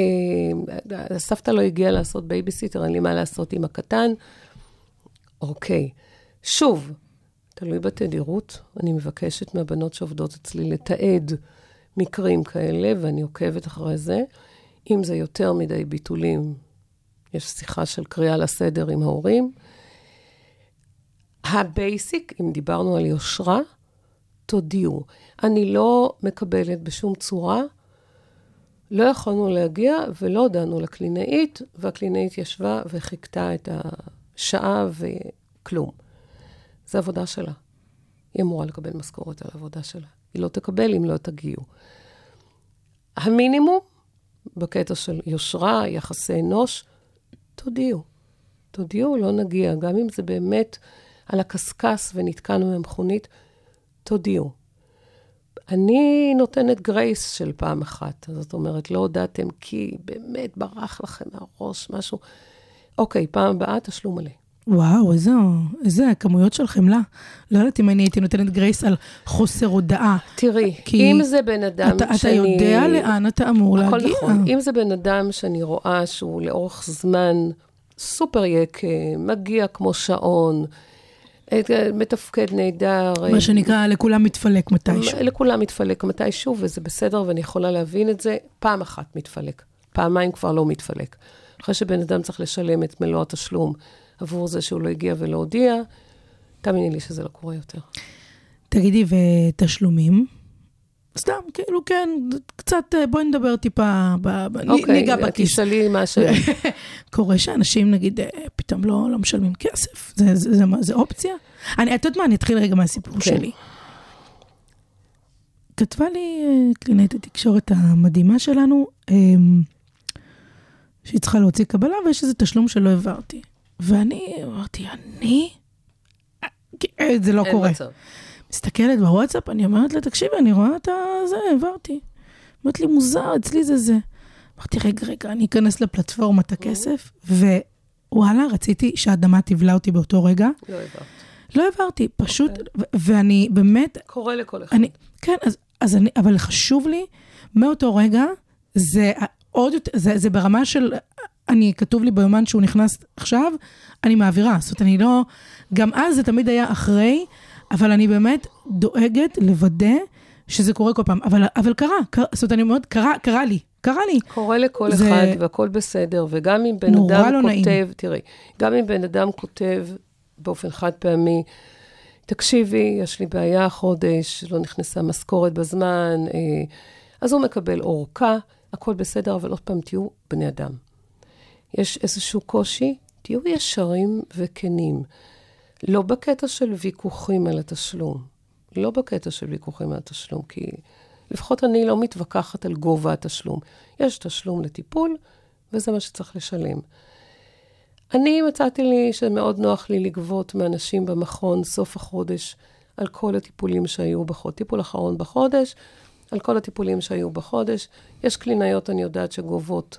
הסבתא לא הגיעה לעשות בייביסיטר, אין לי מה לעשות עם הקטן. אוקיי. שוב, תלוי בתדירות. אני מבקשת מהבנות שעובדות אצלי לתעד מקרים כאלה, ואני עוקבת אחרי זה. אם זה יותר מדי ביטולים, יש שיחה של קריאה לסדר עם ההורים. ה basic, אם דיברנו על יושרה, תודיעו. אני לא מקבלת בשום צורה, לא יכולנו להגיע ולא הודענו לקלינאית, והקלינאית ישבה וחיכתה את השעה וכלום. זו עבודה שלה. היא אמורה לקבל משכורת על העבודה שלה. היא לא תקבל אם לא תגיעו. המינימום, בקטע של יושרה, יחסי אנוש, תודיעו. תודיעו, לא נגיע. גם אם זה באמת על הקשקש ונתקענו במכונית, תודיעו. אני נותנת גרייס של פעם אחת. זאת אומרת, לא הודעתם כי באמת ברח לכם מהראש משהו. אוקיי, פעם הבאה תשלום מלא. וואו, איזה, איזה כמויות של חמלה. לא יודעת אם אני הייתי נותנת גרייס על חוסר הודעה. תראי, אם זה בן אדם אתה, אתה שאני... יודע לאן אתה אמור הכל להגיע. נכון. אם זה בן אדם שאני רואה שהוא לאורך זמן סופר יקה, מגיע כמו שעון, מתפקד נהדר. מה שנקרא, לכולם מתפלק מתישהו. לכולם מתפלק מתישהו, וזה בסדר, ואני יכולה להבין את זה. פעם אחת מתפלק, פעמיים כבר לא מתפלק. אחרי שבן אדם צריך לשלם את מלוא התשלום עבור זה שהוא לא הגיע ולא הודיע, תאמיני לי שזה לא קורה יותר. תגידי, ותשלומים? סתם, כאילו, כן, קצת, אה, בואי נדבר טיפה, ב- אוקיי, ניגע בכיס. תשאלי מה ש... קורה שאנשים, נגיד, אה, פתאום לא, לא משלמים כסף. זה, זה, זה, מה, זה אופציה? אני, את יודעת מה, אני אתחיל רגע מהסיפור כן. שלי. כתבה לי אה, קלינאית התקשורת המדהימה שלנו, אה, שהיא צריכה להוציא קבלה ויש איזה תשלום שלא העברתי. ואני אמרתי, אני? זה לא קורה. מצב. מסתכלת בוואטסאפ, אני אומרת לה, תקשיבי, אני רואה את זה, העברתי. אומרת לי, מוזר, אצלי זה זה. אמרתי, רגע, רגע, אני אכנס לפלטפורמת הכסף, ווואלה, רציתי שהאדמה תבלע אותי באותו רגע. לא העברת. לא העברתי, פשוט, ו- ואני באמת, קורה לכל אחד. אני, כן, אז, אז אני, אבל חשוב לי, מאותו רגע, זה עוד יותר, זה, זה ברמה של, אני, כתוב לי ביומן שהוא נכנס עכשיו, אני מעבירה. זאת אומרת, אני לא, גם אז זה תמיד היה אחרי, אבל אני באמת דואגת לוודא שזה קורה כל פעם. אבל, אבל קרה, קרה, זאת אומרת, אני אומרת, קרה, קרה לי, קרה לי. קורה לכל זה- אחד, והכל בסדר, וגם אם בן אדם לא נעים. כותב, תראי, גם אם בן אדם כותב באופן חד פעמי, תקשיבי, יש לי בעיה החודש, לא נכנסה משכורת בזמן, אה, אז הוא מקבל אורכה, הכל בסדר, אבל עוד פעם, תהיו בני אדם. יש איזשהו קושי, תהיו ישרים וכנים. לא בקטע של ויכוחים על התשלום. לא בקטע של ויכוחים על התשלום, כי לפחות אני לא מתווכחת על גובה התשלום. יש תשלום לטיפול, וזה מה שצריך לשלם. אני מצאתי לי שמאוד נוח לי לגבות מאנשים במכון סוף החודש על כל הטיפולים שהיו בחודש, טיפול אחרון בחודש, על כל הטיפולים שהיו בחודש. יש קלינאיות, אני יודעת, שגובות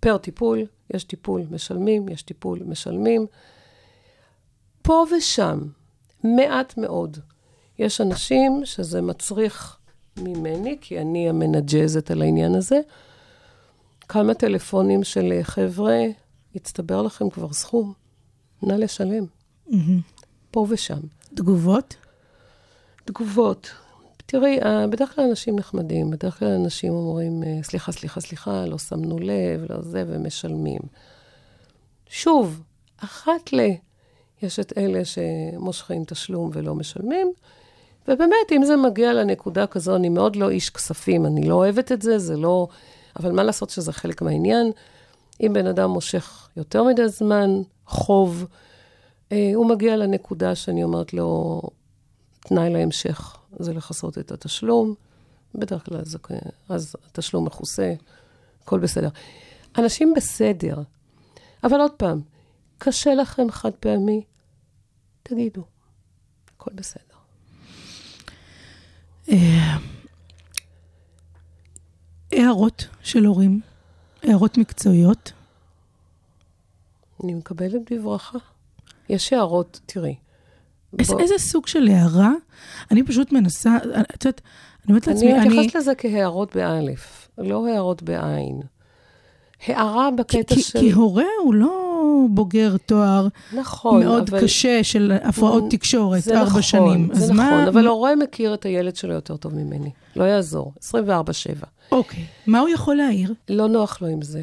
פר טיפול, יש טיפול משלמים, יש טיפול משלמים. פה ושם, מעט מאוד, יש אנשים שזה מצריך ממני, כי אני המנג'זת על העניין הזה, כמה טלפונים של חבר'ה, הצטבר לכם כבר סכום, נא לשלם. פה ושם. תגובות? תגובות. תראי, אה, בדרך כלל אנשים נחמדים, בדרך כלל אנשים אומרים, אה, סליחה, סליחה, סליחה, לא שמנו לב, לא זה, ומשלמים. שוב, אחת ל... יש את אלה שמושכים תשלום ולא משלמים, ובאמת, אם זה מגיע לנקודה כזו, אני מאוד לא איש כספים, אני לא אוהבת את זה, זה לא... אבל מה לעשות שזה חלק מהעניין? אם בן אדם מושך יותר מדי זמן, חוב, אה, הוא מגיע לנקודה שאני אומרת לו, תנאי להמשך זה לכסות את התשלום. בדרך כלל זה, כ- אז התשלום מכוסה, הכל בסדר. אנשים בסדר, אבל עוד פעם, קשה לכם חד פעמי, תגידו, הכל בסדר. אה, הערות של הורים, הערות מקצועיות. אני מקבלת בברכה. יש הערות, תראי. איזה, איזה סוג של הערה? אני פשוט מנסה, את יודעת, אני אומרת לעצמי, אני אני... מתייחסת לזה כהערות באלף, לא הערות בעין. הערה בקטע כי, של... כי הורה הוא לא בוגר תואר נכון, מאוד אבל... קשה של הפרעות תקשורת, ארבע נכון, שנים. זה נכון, מה... אבל הורה מכיר את הילד שלו יותר טוב ממני. לא יעזור, 24-7. אוקיי, מה הוא יכול להעיר? לא נוח לו עם זה.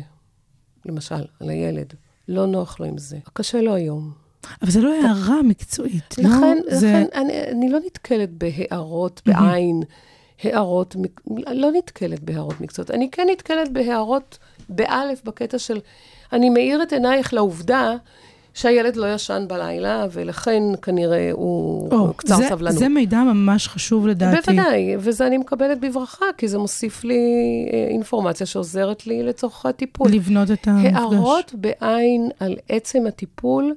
למשל, על הילד. לא נוח לו עם זה. קשה לו היום. אבל זה לא הערה מקצועית, לא? לכן, זה... לכן אני, אני לא נתקלת בהערות בעין, הערות, לא נתקלת בהערות מקצועיות. אני כן נתקלת בהערות באלף, בקטע של, אני מאיר את עינייך לעובדה שהילד לא ישן בלילה, ולכן כנראה הוא או, קצר זה, סבלנות. זה מידע ממש חשוב לדעתי. בוודאי, וזה אני מקבלת בברכה, כי זה מוסיף לי אה, אינפורמציה שעוזרת לי לצורך הטיפול. לבנות את המפגש. הערות בעין על עצם הטיפול,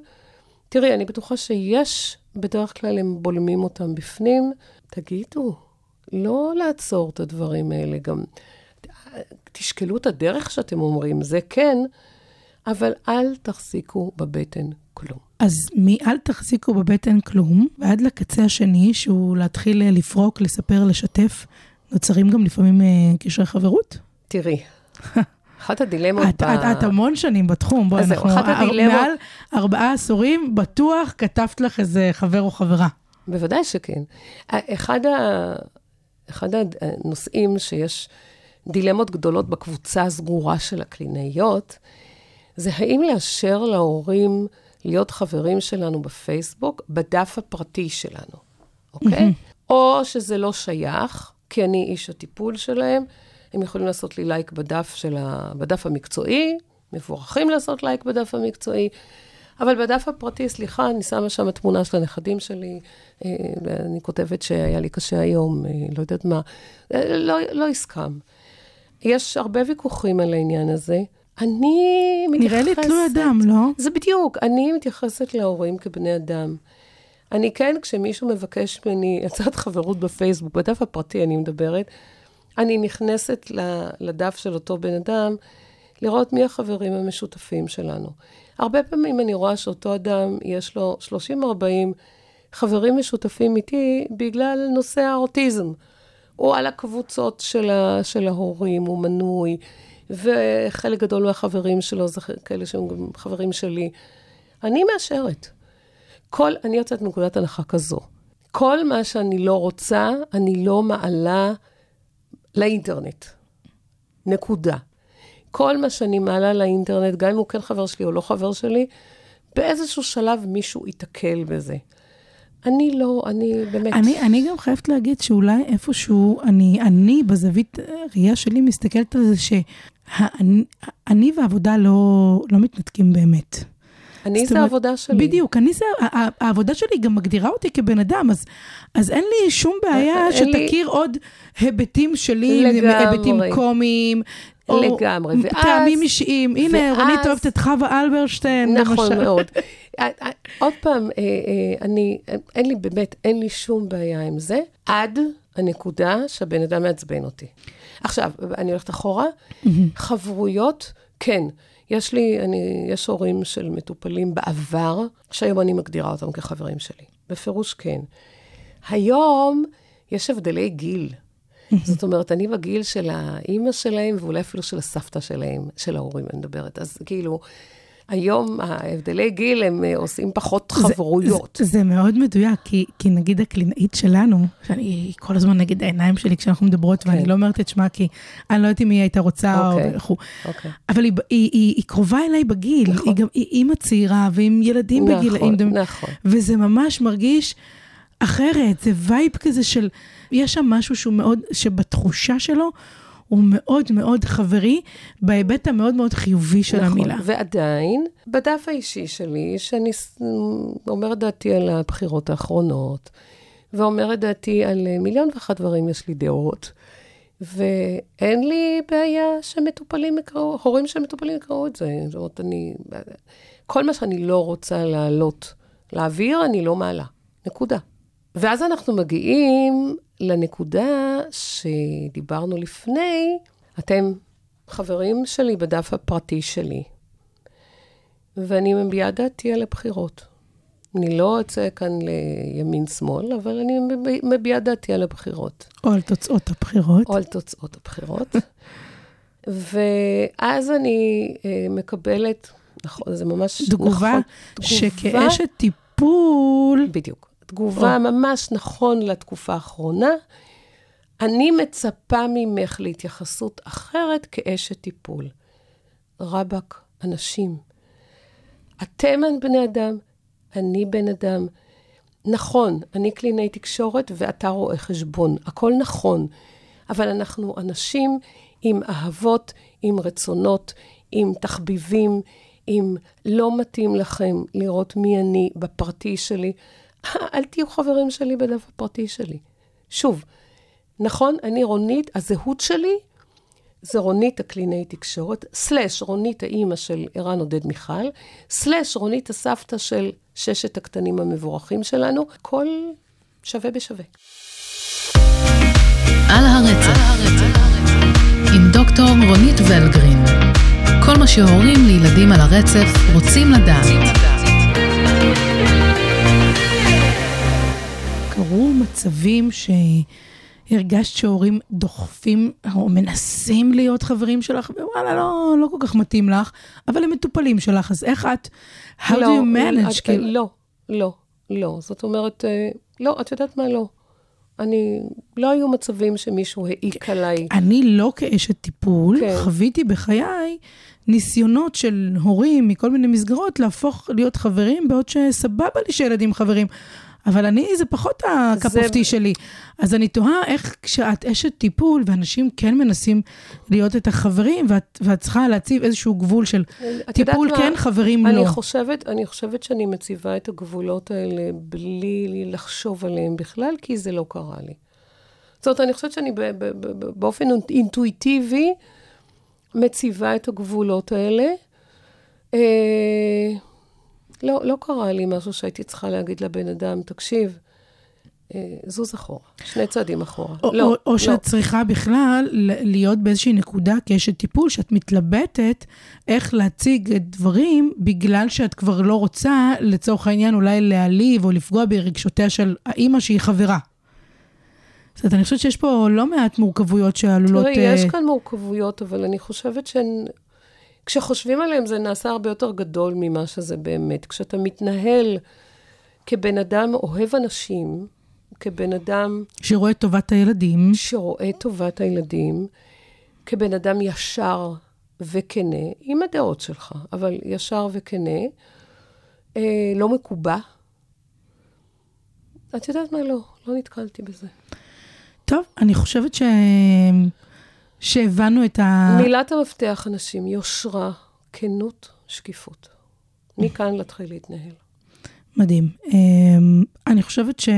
תראי, אני בטוחה שיש, בדרך כלל הם בולמים אותם בפנים. תגידו, לא לעצור את הדברים האלה, גם תשקלו את הדרך שאתם אומרים, זה כן, אבל אל תחזיקו בבטן כלום. אז מאל תחזיקו בבטן כלום, ועד לקצה השני, שהוא להתחיל אה, לפרוק, לספר, לשתף, נוצרים גם לפעמים אה, קשרי חברות. תראי, אחת הדילמות את, את, את המון שנים בתחום, בואי, אנחנו אחת הדילמות- מעל ארבעה עשורים, בטוח כתבת לך איזה חבר או חברה. בוודאי שכן. אחד, ה... אחד הנושאים שיש דילמות גדולות בקבוצה הסגורה של הקלינאיות, זה האם לאשר להורים להיות חברים שלנו בפייסבוק בדף הפרטי שלנו, אוקיי? או שזה לא שייך, כי אני איש הטיפול שלהם, הם יכולים לעשות לי לייק בדף, של ה... בדף המקצועי, מבורכים לעשות לייק בדף המקצועי, אבל בדף הפרטי, סליחה, אני שמה שם תמונה של הנכדים שלי, אה, אני כותבת שהיה לי קשה היום, אה, לא יודעת מה, אה, לא, לא הסכם. יש הרבה ויכוחים על העניין הזה. אני מתייחסת... נראה לי תלוי אדם, לא? זה בדיוק, אני מתייחסת להורים כבני אדם. אני כן, כשמישהו מבקש ממני הצעת חברות בפייסבוק, בדף הפרטי אני מדברת, אני נכנסת לדף של אותו בן אדם, לראות מי החברים המשותפים שלנו. הרבה פעמים אני רואה שאותו אדם, יש לו 30-40 חברים משותפים איתי בגלל נושא האוטיזם. הוא על הקבוצות של, ה, של ההורים, הוא מנוי, וחלק גדול מהחברים שלו זה כאלה שהם גם חברים שלי. אני מאשרת. כל, אני יוצאת מנקודת הנחה כזו. כל מה שאני לא רוצה, אני לא מעלה לאינטרנט. נקודה. כל מה שאני מעלה לאינטרנט, גם אם הוא כן חבר שלי או לא חבר שלי, באיזשהו שלב מישהו ייתקל בזה. אני לא, אני באמת... אני, אני גם חייבת להגיד שאולי איפשהו, אני, אני בזווית ראייה שלי מסתכלת על זה שאני והעבודה לא, לא מתנתקים באמת. אני זה אומרת, העבודה שלי. בדיוק, אני זה, העבודה שלי גם מגדירה אותי כבן אדם, אז, אז אין לי שום בעיה אין לי- שתכיר עוד היבטים שלי, לגמרי. היבטים קומיים. לגמרי, ואז- טעמים אישיים. הנה, ואז- רונית אוהבת את חווה אלברשטיין, נכון למשל. מאוד. אה, אה, עוד פעם, אה, אני, אין לי, באמת, אין לי שום בעיה עם זה, עד הנקודה שהבן אדם מעצבן אותי. עכשיו, אני הולכת אחורה, חברויות, כן. יש לי, אני, יש הורים של מטופלים בעבר, שהיום אני מגדירה אותם כחברים שלי. בפירוש כן. היום יש הבדלי גיל. זאת אומרת, אני בגיל של האימא שלהם, ואולי אפילו של הסבתא שלהם, של ההורים, אני מדברת. אז כאילו, היום ההבדלי גיל, הם אה, עושים פחות חברויות. זה, זה מאוד מדויק, כי, כי נגיד הקלינאית שלנו, שאני כל הזמן נגד העיניים שלי כשאנחנו מדברות, כן. ואני לא אומרת את שמה, כי אני לא יודעת אם היא הייתה רוצה אוקיי. או וכו'. אוקיי. אבל היא, היא, היא, היא קרובה אליי בגיל, נכון. היא גם היא אימא צעירה ועם ילדים נכון, בגילאים. נכון. וזה ממש מרגיש אחרת, זה vibe כזה של, יש שם משהו שהוא מאוד, שבתחושה שלו, הוא מאוד מאוד חברי, בהיבט המאוד מאוד חיובי של נכון. המילה. ועדיין, בדף האישי שלי, שאני אומרת דעתי על הבחירות האחרונות, ואומרת דעתי על מיליון ואחת דברים, יש לי דעות. ואין לי בעיה שמטופלים יקראו, הורים של מטופלים יקראו את זה. זאת אומרת, אני... כל מה שאני לא רוצה להעלות לאוויר, אני לא מעלה. נקודה. ואז אנחנו מגיעים לנקודה שדיברנו לפני, אתם חברים שלי בדף הפרטי שלי, ואני מביעה דעתי על הבחירות. אני לא אצא כאן לימין-שמאל, אבל אני מב- מביעה דעתי על הבחירות. או על תוצאות הבחירות. או על תוצאות הבחירות. ואז אני אה, מקבלת, נכון, זה ממש תגובה נכון. שכאשת טיפול, בדיוק. תגובה ממש נכון לתקופה האחרונה. אני מצפה ממך להתייחסות אחרת כאשת טיפול. רבאק, אנשים. אתם בני אדם, אני בן אדם. נכון, אני קלינאי תקשורת ואתה רואה חשבון, הכל נכון, אבל אנחנו אנשים עם אהבות, עם רצונות, עם תחביבים, אם לא מתאים לכם לראות מי אני בפרטי שלי, אל תהיו חברים שלי בדף הפרטי שלי. שוב, נכון, אני רונית, הזהות שלי זה רונית הקלינאי תקשורת, סלש רונית האימא של ערן עודד מיכל, סלש רונית הסבתא של ששת הקטנים המבורכים שלנו, הכל שווה בשווה. על הרצף, עם דוקטור רונית ולגרין. כל מה שהורים לילדים על הרצף רוצים לדעת. קרו מצבים שהרגשת שהורים דוחפים או מנסים להיות חברים שלך, ווואלה, לא, לא כל כך מתאים לך, אבל הם מטופלים שלך, אז איך את, how do לא, you manage? את- כאילו, לא, לא, לא. זאת אומרת, אה, לא, את יודעת מה? לא. אני, לא היו מצבים שמישהו העיק עליי. אני לא כאשת טיפול, כן. חוויתי בחיי ניסיונות של הורים מכל מיני מסגרות להפוך להיות חברים, בעוד שסבבה לי שילדים חברים. אבל אני, זה פחות הקאפ זה- שלי. אז אני תוהה איך כשאת אשת טיפול, ואנשים כן מנסים להיות את החברים, ואת, ואת צריכה להציב איזשהו גבול של טיפול מה? כן, חברים אני לא. חושבת, אני חושבת שאני מציבה את הגבולות האלה בלי לחשוב עליהם בכלל, כי זה לא קרה לי. זאת אומרת, אני חושבת שאני ב- ב- ב- ב- באופן אינטואיטיבי מציבה את הגבולות האלה. לא, לא קרה לי משהו שהייתי צריכה להגיד לבן אדם, תקשיב, אה, זוז אחורה, שני צעדים אחורה. או, לא, או, לא. או שאת צריכה בכלל להיות באיזושהי נקודה כאשת טיפול, שאת מתלבטת איך להציג דברים, בגלל שאת כבר לא רוצה, לצורך העניין, אולי להעליב או לפגוע ברגשותיה של האימא שהיא חברה. זאת אומרת, אני חושבת שיש פה לא מעט מורכבויות שעלולות... תראי, יש אה, כאן מורכבויות, אבל אני חושבת שהן... כשחושבים עליהן זה נעשה הרבה יותר גדול ממה שזה באמת. כשאתה מתנהל כבן אדם אוהב אנשים, כבן אדם שרואה את טובת הילדים. שרואה את טובת הילדים, כבן אדם ישר וכנה, עם הדעות שלך, אבל ישר וכנה, אה, לא מקובע. את יודעת מה? לא, לא נתקלתי בזה. טוב, אני חושבת ש... שהבנו את ה... מילת המפתח, אנשים, יושרה, כנות, שקיפות. מכאן להתחיל להתנהל. מדהים. אמ, אני חושבת ש...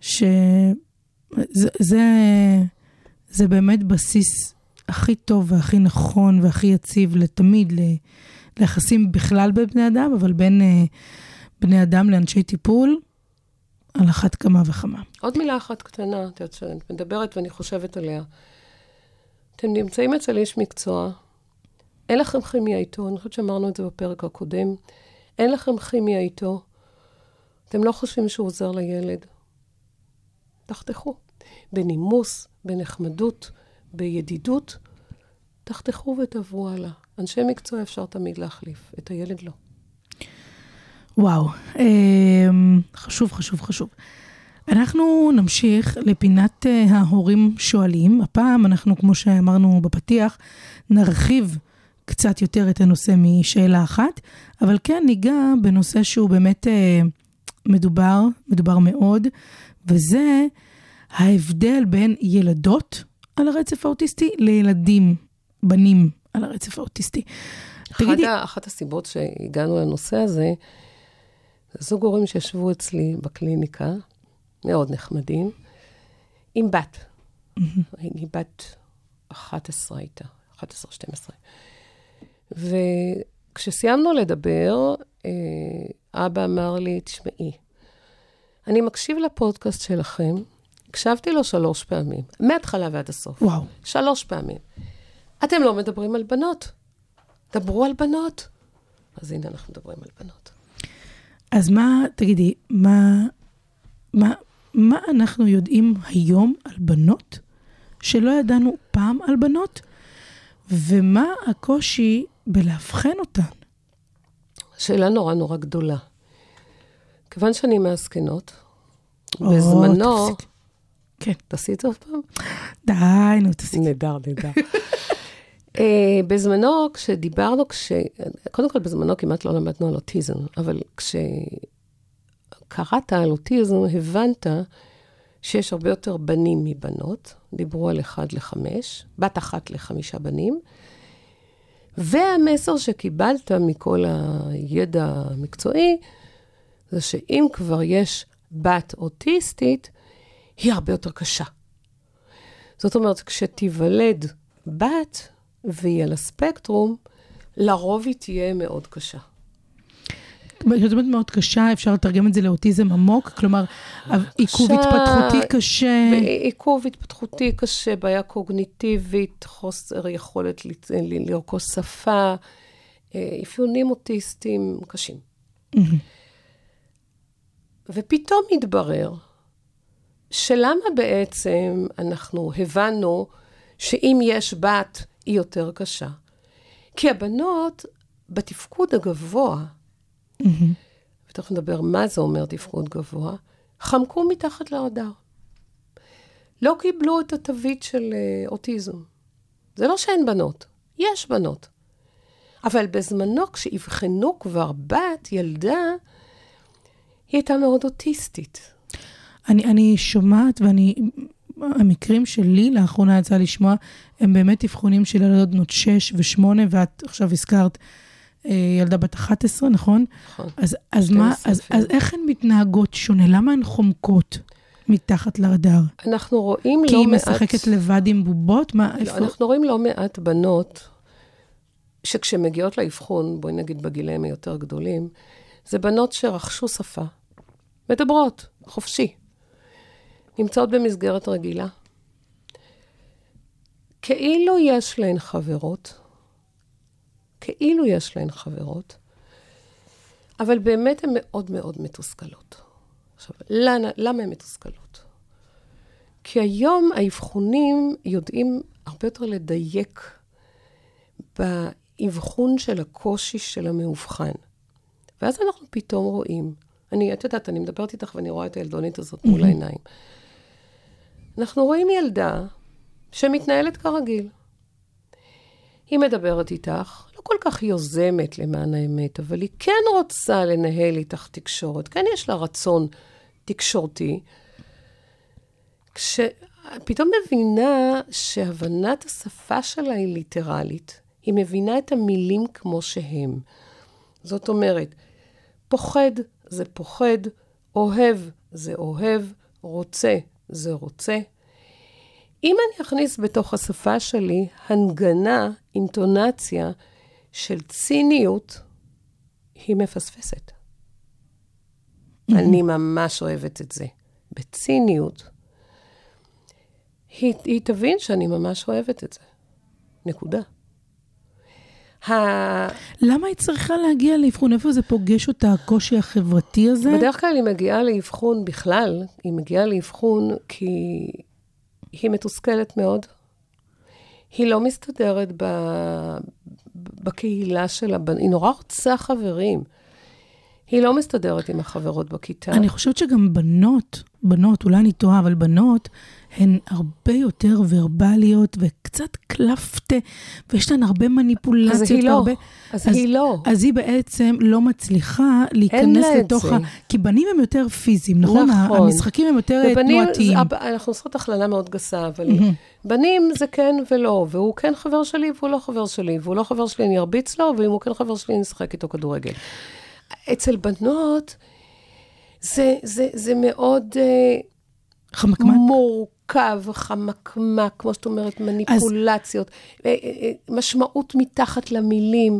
ש... זה, זה, זה באמת בסיס הכי טוב והכי נכון והכי יציב לתמיד, ל- ליחסים בכלל בין בני אדם, אבל בין אה, בני אדם לאנשי טיפול, על אחת כמה וכמה. עוד מילה אחת קטנה, את יודעת, שאת מדברת ואני חושבת עליה. אתם נמצאים אצל איש מקצוע, אין לכם כימיה איתו, אני חושבת שאמרנו את זה בפרק הקודם, אין לכם כימיה איתו, אתם לא חושבים שהוא עוזר לילד. תחתכו. בנימוס, בנחמדות, בידידות, תחתכו ותעברו הלאה. אנשי מקצוע אפשר תמיד להחליף, את הילד לא. וואו, אמ, חשוב, חשוב, חשוב. אנחנו נמשיך לפינת אה, ההורים שואלים. הפעם אנחנו, כמו שאמרנו בפתיח, נרחיב קצת יותר את הנושא משאלה אחת, אבל כן ניגע בנושא שהוא באמת אה, מדובר, מדובר מאוד, וזה ההבדל בין ילדות על הרצף האוטיסטי לילדים, בנים על הרצף האוטיסטי. תגידי, אחת, ה- אחת הסיבות שהגענו לנושא הזה, זה זוג הורים שישבו אצלי בקליניקה, מאוד נחמדים, עם בת. היא בת 11 הייתה, 11-12. וכשסיימנו לדבר, אה, אבא אמר לי, תשמעי, אני מקשיב לפודקאסט שלכם, הקשבתי לו שלוש פעמים, מההתחלה ועד הסוף. וואו. שלוש פעמים. אתם לא מדברים על בנות. דברו על בנות. אז הנה, אנחנו מדברים על בנות. אז מה, תגידי, מה, מה, מה אנחנו יודעים היום על בנות שלא ידענו פעם על בנות, ומה הקושי בלאבחן אותן? שאלה נורא נורא גדולה. כיוון שאני מהזקנות, בזמנו... תפסיקי. כן. תעשי את זה עוד פעם? די, נו, תפסיקי. נהדר, נהדר. uh, בזמנו, כשדיברנו, כש... קודם כל, בזמנו כמעט לא למדנו על אוטיזם, אבל כשקראת על אוטיזם, הבנת שיש הרבה יותר בנים מבנות. דיברו על אחד לחמש, בת אחת לחמישה בנים. והמסר שקיבלת מכל הידע המקצועי, זה שאם כבר יש בת אוטיסטית, היא הרבה יותר קשה. זאת אומרת, כשתיוולד בת והיא על הספקטרום, לרוב היא תהיה מאוד קשה. אומרת מאוד קשה, אפשר לתרגם את זה לאוטיזם עמוק, כלומר, עיכוב עכשיו, התפתחותי קשה. עיכוב התפתחותי קשה, בעיה קוגניטיבית, חוסר יכולת ל- ל- לרכוש שפה, אה, אפיונים אוטיסטיים קשים. ופתאום מתברר שלמה בעצם אנחנו הבנו שאם יש בת, היא יותר קשה? כי הבנות, בתפקוד הגבוה, ותכף נדבר מה זה אומר תפקוד גבוה, חמקו מתחת לרדאר. לא קיבלו את התווית של אה, אוטיזם. זה לא שאין בנות, יש בנות. אבל בזמנו, כשאבחנו כבר בת, ילדה, היא הייתה מאוד אוטיסטית. אני, אני שומעת, ואני, המקרים שלי לאחרונה יצא לשמוע, הם באמת אבחונים של ילדות בנות 6 ו-8, ואת עכשיו הזכרת ילדה בת 11, נכון? נכון. אז, אז, מה, 12 אז. אז איך הן מתנהגות שונה? למה הן חומקות מתחת לרדאר? אנחנו רואים כי לא היא מעט... משחקת לבד עם בובות? מה, לא, איפה? אנחנו רואים לא מעט בנות שכשמגיעות לאבחון, בואי נגיד בגילאים היותר גדולים, זה בנות שרכשו שפה, מדברות, חופשי, נמצאות במסגרת רגילה. כאילו יש להן חברות, כאילו יש להן חברות, אבל באמת הן מאוד מאוד מתוסכלות. עכשיו, למה, למה הן מתוסכלות? כי היום האבחונים יודעים הרבה יותר לדייק באבחון של הקושי של המאובחן. ואז אנחנו פתאום רואים, אני, את יודעת, אני מדברת איתך ואני רואה את הילדונית הזאת מול העיניים. אנחנו רואים ילדה שמתנהלת כרגיל. היא מדברת איתך, כל כך יוזמת למען האמת, אבל היא כן רוצה לנהל איתך תקשורת, כן יש לה רצון תקשורתי. כשפתאום מבינה שהבנת השפה שלה היא ליטרלית, היא מבינה את המילים כמו שהם. זאת אומרת, פוחד זה פוחד, אוהב זה אוהב, רוצה זה רוצה. אם אני אכניס בתוך השפה שלי הנגנה, אינטונציה של ציניות, היא מפספסת. אני ממש אוהבת את זה. בציניות. היא, היא תבין שאני ממש אוהבת את זה. נקודה. ה... למה היא צריכה להגיע לאבחון? איפה זה פוגש אותה, הקושי החברתי הזה? בדרך כלל היא מגיעה לאבחון בכלל, היא מגיעה לאבחון כי היא מתוסכלת מאוד. היא לא מסתדרת ב... בקהילה שלה, היא נורא רוצה חברים. היא לא מסתדרת עם החברות בכיתה. אני חושבת שגם בנות, בנות, אולי אני טועה, אבל בנות, הן הרבה יותר ורבליות וקצת קלפטה, ויש להן הרבה מניפולציות. אז היא לא. והרבה... אז היא לא. אז היא בעצם לא מצליחה להיכנס לתוך. ה... כי בנים הם יותר פיזיים, נכון? נכון. המשחקים הם יותר ובנים, תנועתיים. זה- אנחנו עושות הכללה מאוד גסה, אבל בנים זה כן ולא, והוא כן חבר שלי והוא לא חבר שלי, והוא לא חבר שלי אני ארביץ לו, ואם הוא כן חבר שלי אני אשחק איתו כדורגל. אצל בנות זה, זה, זה מאוד אה, חמקמק. מורכב, חמקמק, כמו שאת אומרת, מניפולציות, אה, אה, אה, משמעות מתחת למילים.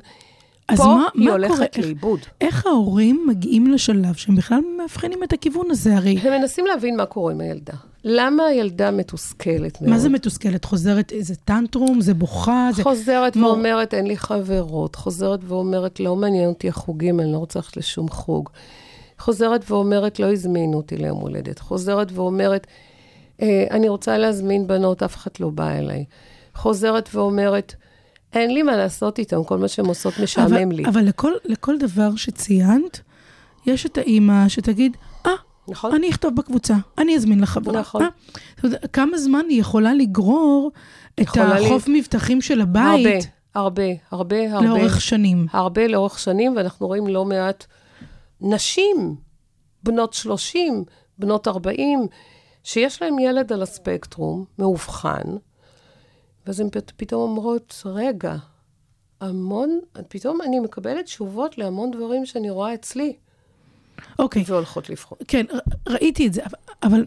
אז פה מה, היא מה הולכת קורה? לאיבוד. איך ההורים מגיעים לשלב שהם בכלל מאבחנים את הכיוון הזה? הרי הם מנסים להבין מה קורה עם הילדה. למה הילדה מתוסכלת מאוד? מה זה מתוסכלת? חוזרת איזה טנטרום? זה בוכה? זה... חוזרת מור- ואומרת, אין לי חברות. חוזרת ואומרת, לא מעניין אותי החוגים, אני לא רוצה ללכת לשום חוג. חוזרת ואומרת, לא הזמינו אותי ליום הולדת. חוזרת ואומרת, אה, אני רוצה להזמין בנות, אף אחד לא בא אליי. חוזרת ואומרת, אין לי מה לעשות איתם, כל מה שהן עושות משעמם אבל, לי. אבל לכל, לכל דבר שציינת, יש את האימא שתגיד, אה, נכון? אני אכתוב בקבוצה, אני אזמין לחברה. נכון. אה, זאת אומרת, כמה זמן היא יכולה לגרור את יכולה לי- החוף מבטחים של הרבה, הבית הרבה, הרבה, הרבה. לאורך שנים? הרבה לאורך שנים, ואנחנו רואים לא מעט נשים, בנות 30, בנות 40, שיש להן ילד על הספקטרום, מאובחן, ואז הן פת- פתאום אומרות, רגע, המון, פתאום אני מקבלת תשובות להמון דברים שאני רואה אצלי, אוקיי, והולכות לבחון. כן, ראיתי את זה, אבל,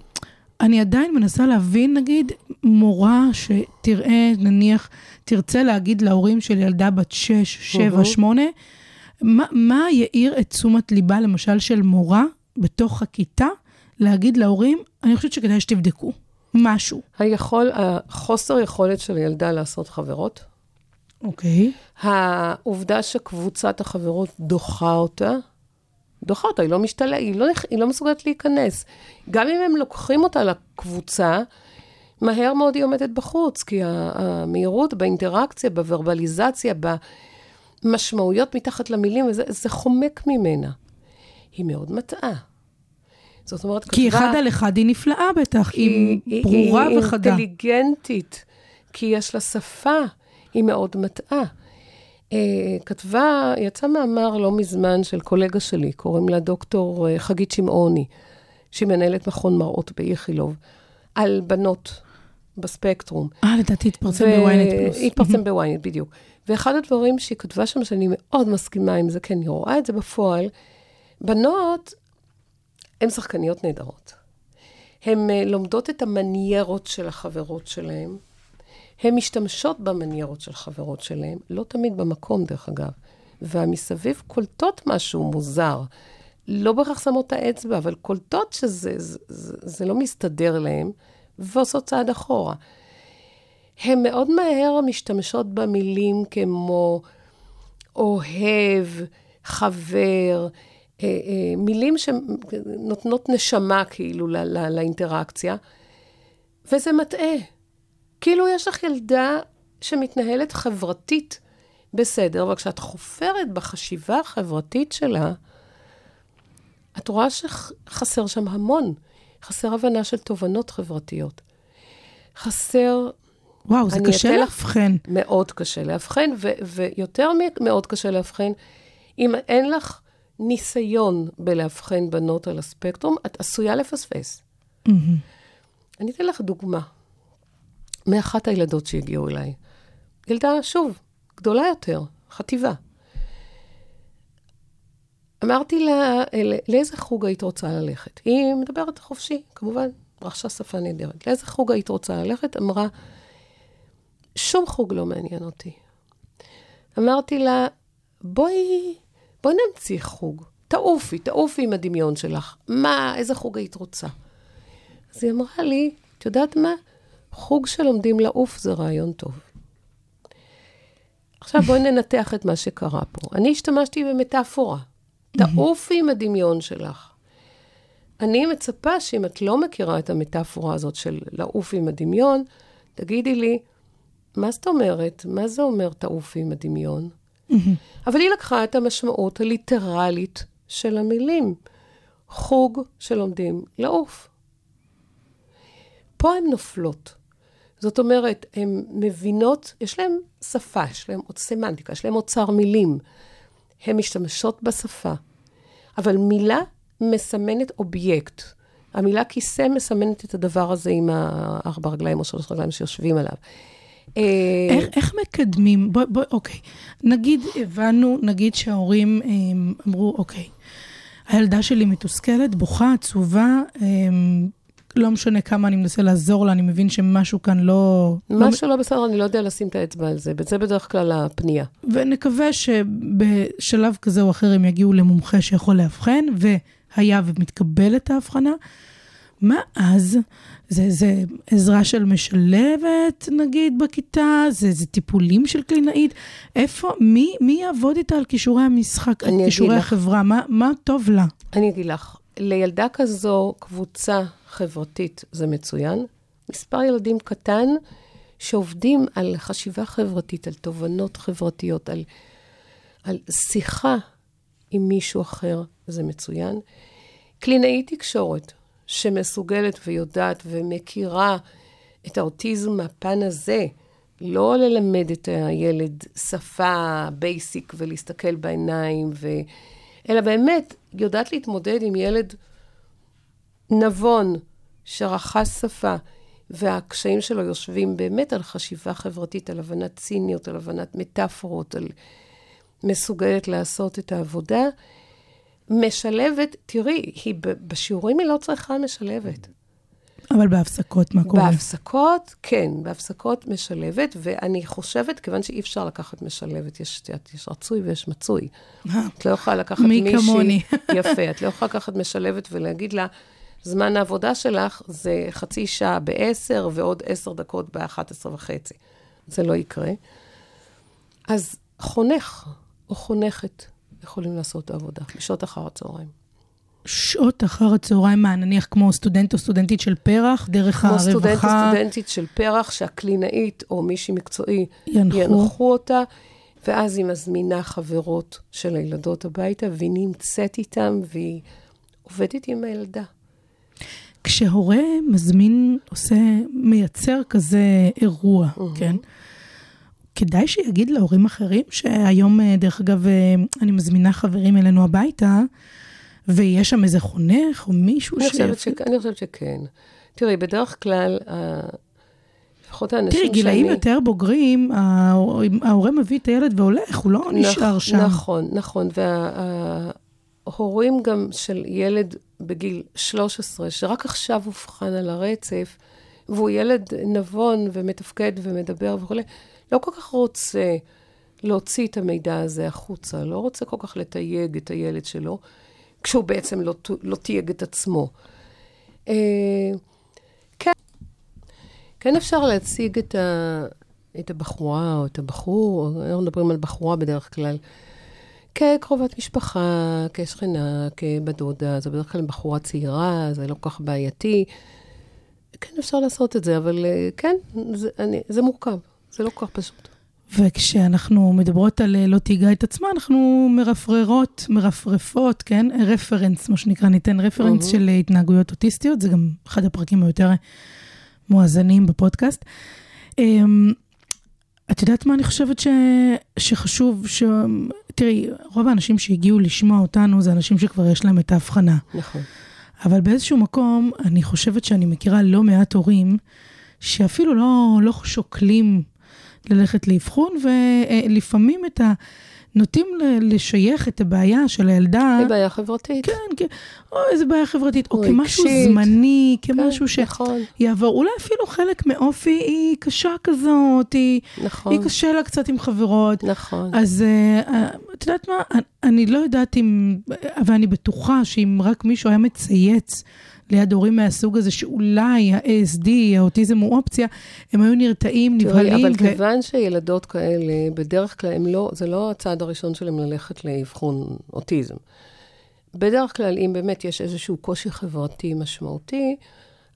אני עדיין מנסה להבין, נגיד, מורה שתראה, נניח, תרצה להגיד להורים של ילדה בת 6, 7, Mhm. 8, מה, מה יאיר את תשומת ליבה, למשל, של מורה בתוך הכיתה, להגיד להורים, אני חושבת שכדאי שתבדקו משהו. היכול, החוסר יכולת של ילדה לעשות חברות, אוקיי. העובדה שקבוצת החברות דוחה אותה, דוחה אותה, היא לא משתלה, היא לא, היא לא מסוגלת להיכנס. גם אם הם לוקחים אותה לקבוצה, מהר מאוד היא עומדת בחוץ, כי המהירות באינטראקציה, בוורבליזציה, במשמעויות מתחת למילים, זה, זה חומק ממנה. היא מאוד מטעה. זאת אומרת, כי אחד על אחד היא נפלאה בטח, היא ברורה היא וחדה. אינטליגנטית, כי יש לה שפה, היא מאוד מטעה. Uh, כתבה, יצא מאמר לא מזמן של קולגה שלי, קוראים לה דוקטור uh, חגית שמעוני, שהיא מנהלת מכון מראות באיכילוב, על בנות בספקטרום. אה, לדעתי התפרסם בוויינט פלוס. התפרסם בוויינט, בדיוק. ואחד הדברים שהיא כתבה שם, שאני מאוד מסכימה עם זה, כי אני רואה את זה בפועל, בנות הן שחקניות נהדרות. הן uh, לומדות את המניירות של החברות שלהן, הן משתמשות במניירות של חברות שלהן, לא תמיד במקום, דרך אגב, והמסביב קולטות משהו מוזר. לא בהכרח שמות את האצבע, אבל קולטות שזה זה, זה, זה לא מסתדר להן, ועושות צעד אחורה. הן מאוד מהר משתמשות במילים כמו אוהב, חבר, אה, אה, מילים שנותנות נשמה כאילו ל- ל- לאינטראקציה, וזה מטעה. כאילו יש לך ילדה שמתנהלת חברתית בסדר, אבל כשאת חופרת בחשיבה החברתית שלה, את רואה שחסר שם המון. חסר הבנה של תובנות חברתיות. חסר וואו, זה קשה לאבחן. מאוד קשה לאבחן, ויותר מאוד קשה לאבחן, אם אין לך ניסיון בלאבחן בנות על הספקטרום, את עשויה לפספס. אני אתן לך דוגמה מאחת הילדות שהגיעו אליי. ילדה, שוב, גדולה יותר, חטיבה. אמרתי לה, "אל- לאיזה חוג היית רוצה ללכת? היא מדברת חופשי, כמובן, רכשה שפה נהדרת. לאיזה חוג היית רוצה ללכת? אמרה, שום חוג לא מעניין אותי. אמרתי לה, בואי, בואי נמציא חוג. תעופי, תעופי עם הדמיון שלך. מה, איזה חוג היית רוצה? אז היא אמרה לי, את יודעת מה? חוג שלומדים לעוף זה רעיון טוב. עכשיו בואי ננתח את מה שקרה פה. אני השתמשתי במטאפורה. תעופי עם הדמיון שלך. אני מצפה שאם את לא מכירה את המטאפורה הזאת של לעוף עם הדמיון, תגידי לי, מה זאת אומרת? מה זה אומר תעופי עם הדמיון? אבל היא לקחה את המשמעות הליטרלית של המילים. חוג שלומדים לעוף. פה הן נופלות. זאת אומרת, הן מבינות, יש להן שפה, יש להן עוד סמנטיקה, יש להן אוצר מילים. הן משתמשות בשפה. אבל מילה מסמנת אובייקט. המילה כיסא מסמנת את הדבר הזה עם הארבע רגליים או שלוש רגליים שיושבים עליו. אה, איך, איך מקדמים, בוא, בוא, אוקיי, נגיד הבנו, נגיד שההורים הם, אמרו, אוקיי, הילדה שלי מתוסכלת, בוכה, עצובה, הם, לא משנה כמה אני מנסה לעזור לה, אני מבין שמשהו כאן לא... לא משהו לא בסדר, אני לא יודע לשים את האצבע על זה, וזה בדרך כלל הפנייה. ונקווה שבשלב כזה או אחר הם יגיעו למומחה שיכול לאבחן, והיה ומתקבלת ההבחנה. מה אז? זה, זה עזרה של משלבת, נגיד, בכיתה? זה, זה טיפולים של קלינאית? איפה, מי, מי יעבוד איתה על כישורי המשחק, על כישורי לך. החברה? מה, מה טוב לה? אני אגיד לך, לילדה כזו, קבוצה חברתית זה מצוין. מספר ילדים קטן שעובדים על חשיבה חברתית, על תובנות חברתיות, על, על שיחה עם מישהו אחר, זה מצוין. קלינאית תקשורת שמסוגלת ויודעת ומכירה את האוטיזם מהפן הזה, לא ללמד את הילד שפה basic ולהסתכל בעיניים, ו... אלא באמת יודעת להתמודד עם ילד נבון שרכש שפה, והקשיים שלו יושבים באמת על חשיבה חברתית, על הבנת ציניות, על הבנת מטאפורות, על מסוגלת לעשות את העבודה. משלבת, תראי, היא בשיעורים היא לא צריכה משלבת. אבל בהפסקות, מה קורה? בהפסקות, כן, בהפסקות משלבת, ואני חושבת, כיוון שאי אפשר לקחת משלבת, יש, יש רצוי ויש מצוי. את לא יכולה לקחת מי מישהי... כמוני. יפה, את לא יכולה לקחת משלבת ולהגיד לה, זמן העבודה שלך זה חצי שעה ב-10 ועוד 10 דקות ב-11 וחצי. זה לא יקרה. אז חונך או חונכת יכולים לעשות את העבודה בשעות אחר הצהריים. שעות אחר הצהריים, מה, נניח כמו סטודנט או סטודנטית של פרח, דרך כמו הרווחה? סטודנט או סטודנטית של פרח, שהקלינאית או מישהי מקצועי ינחו. ינחו אותה, ואז היא מזמינה חברות של הילדות הביתה, והיא נמצאת איתן, והיא עובדת עם הילדה. כשהורה מזמין, עושה, מייצר כזה אירוע, כן? כדאי שיגיד להורים אחרים, שהיום, אה, דרך אגב, אה, אני מזמינה חברים אלינו הביתה, ויש שם איזה חונך או מישהו אני ש... חושבת, ש... אני חושבת שכן. תראי, בדרך כלל, לפחות האנשים תראי, גילאים שאני... יותר בוגרים, ההור- ההורה מביא את הילד והולך, הוא לא נשאר שם. נכון, נכון. וההורים גם של ילד בגיל 13, שרק עכשיו אובחן על הרצף, והוא ילד נבון ומתפקד ומדבר וכולי, לא כל כך רוצה להוציא את המידע הזה החוצה, לא רוצה כל כך לתייג את הילד שלו, כשהוא בעצם לא, לא תייג את עצמו. אה, כן, כן אפשר להציג את, ה, את הבחורה או את הבחור, אנחנו מדברים על בחורה בדרך כלל, כקרובת משפחה, כשכנה, כבת דודה, זו בדרך כלל בחורה צעירה, זה לא כל כך בעייתי. כן, אפשר לעשות את זה, אבל אה, כן, זה, אני, זה מורכב, זה לא כל כך פשוט. וכשאנחנו מדברות על אה, לא תיגע את עצמה, אנחנו מרפררות, מרפרפות, כן? רפרנס, מה שנקרא, ניתן רפרנס של אה, התנהגויות אוטיסטיות, זה גם אחד הפרקים היותר מואזנים בפודקאסט. אמ, את יודעת מה אני חושבת ש... שחשוב? ש... תראי, רוב האנשים שהגיעו לשמוע אותנו זה אנשים שכבר יש להם את ההבחנה. נכון. אבל באיזשהו מקום, אני חושבת שאני מכירה לא מעט הורים שאפילו לא, לא שוקלים ללכת לאבחון, ולפעמים את ה... נוטים לשייך את הבעיה של הילדה, היא בעיה חברתית. כן, כן, או איזה בעיה חברתית, או או כמשהו רגשית. זמני, כן, כמשהו נכון, שיעבור. אולי אפילו חלק מאופי היא קשה כזאת, היא, נכון, היא קשה לה קצת עם חברות. נכון. אז אה, אה, את יודעת מה, אני- אני לא יודעת אם, אבל אני בטוחה שאם רק מישהו היה מצייץ ליד הורים מהסוג הזה, שאולי ה-ASD, האוטיזם הוא אופציה, הם היו נרתעים, נבהלים. אבל ו- כיוון שילדות כאלה, בדרך כלל לא, זה לא הצעד הראשון שלהם ללכת לאבחון אוטיזם. בדרך כלל, אם באמת יש איזשהו קושי חברתי משמעותי,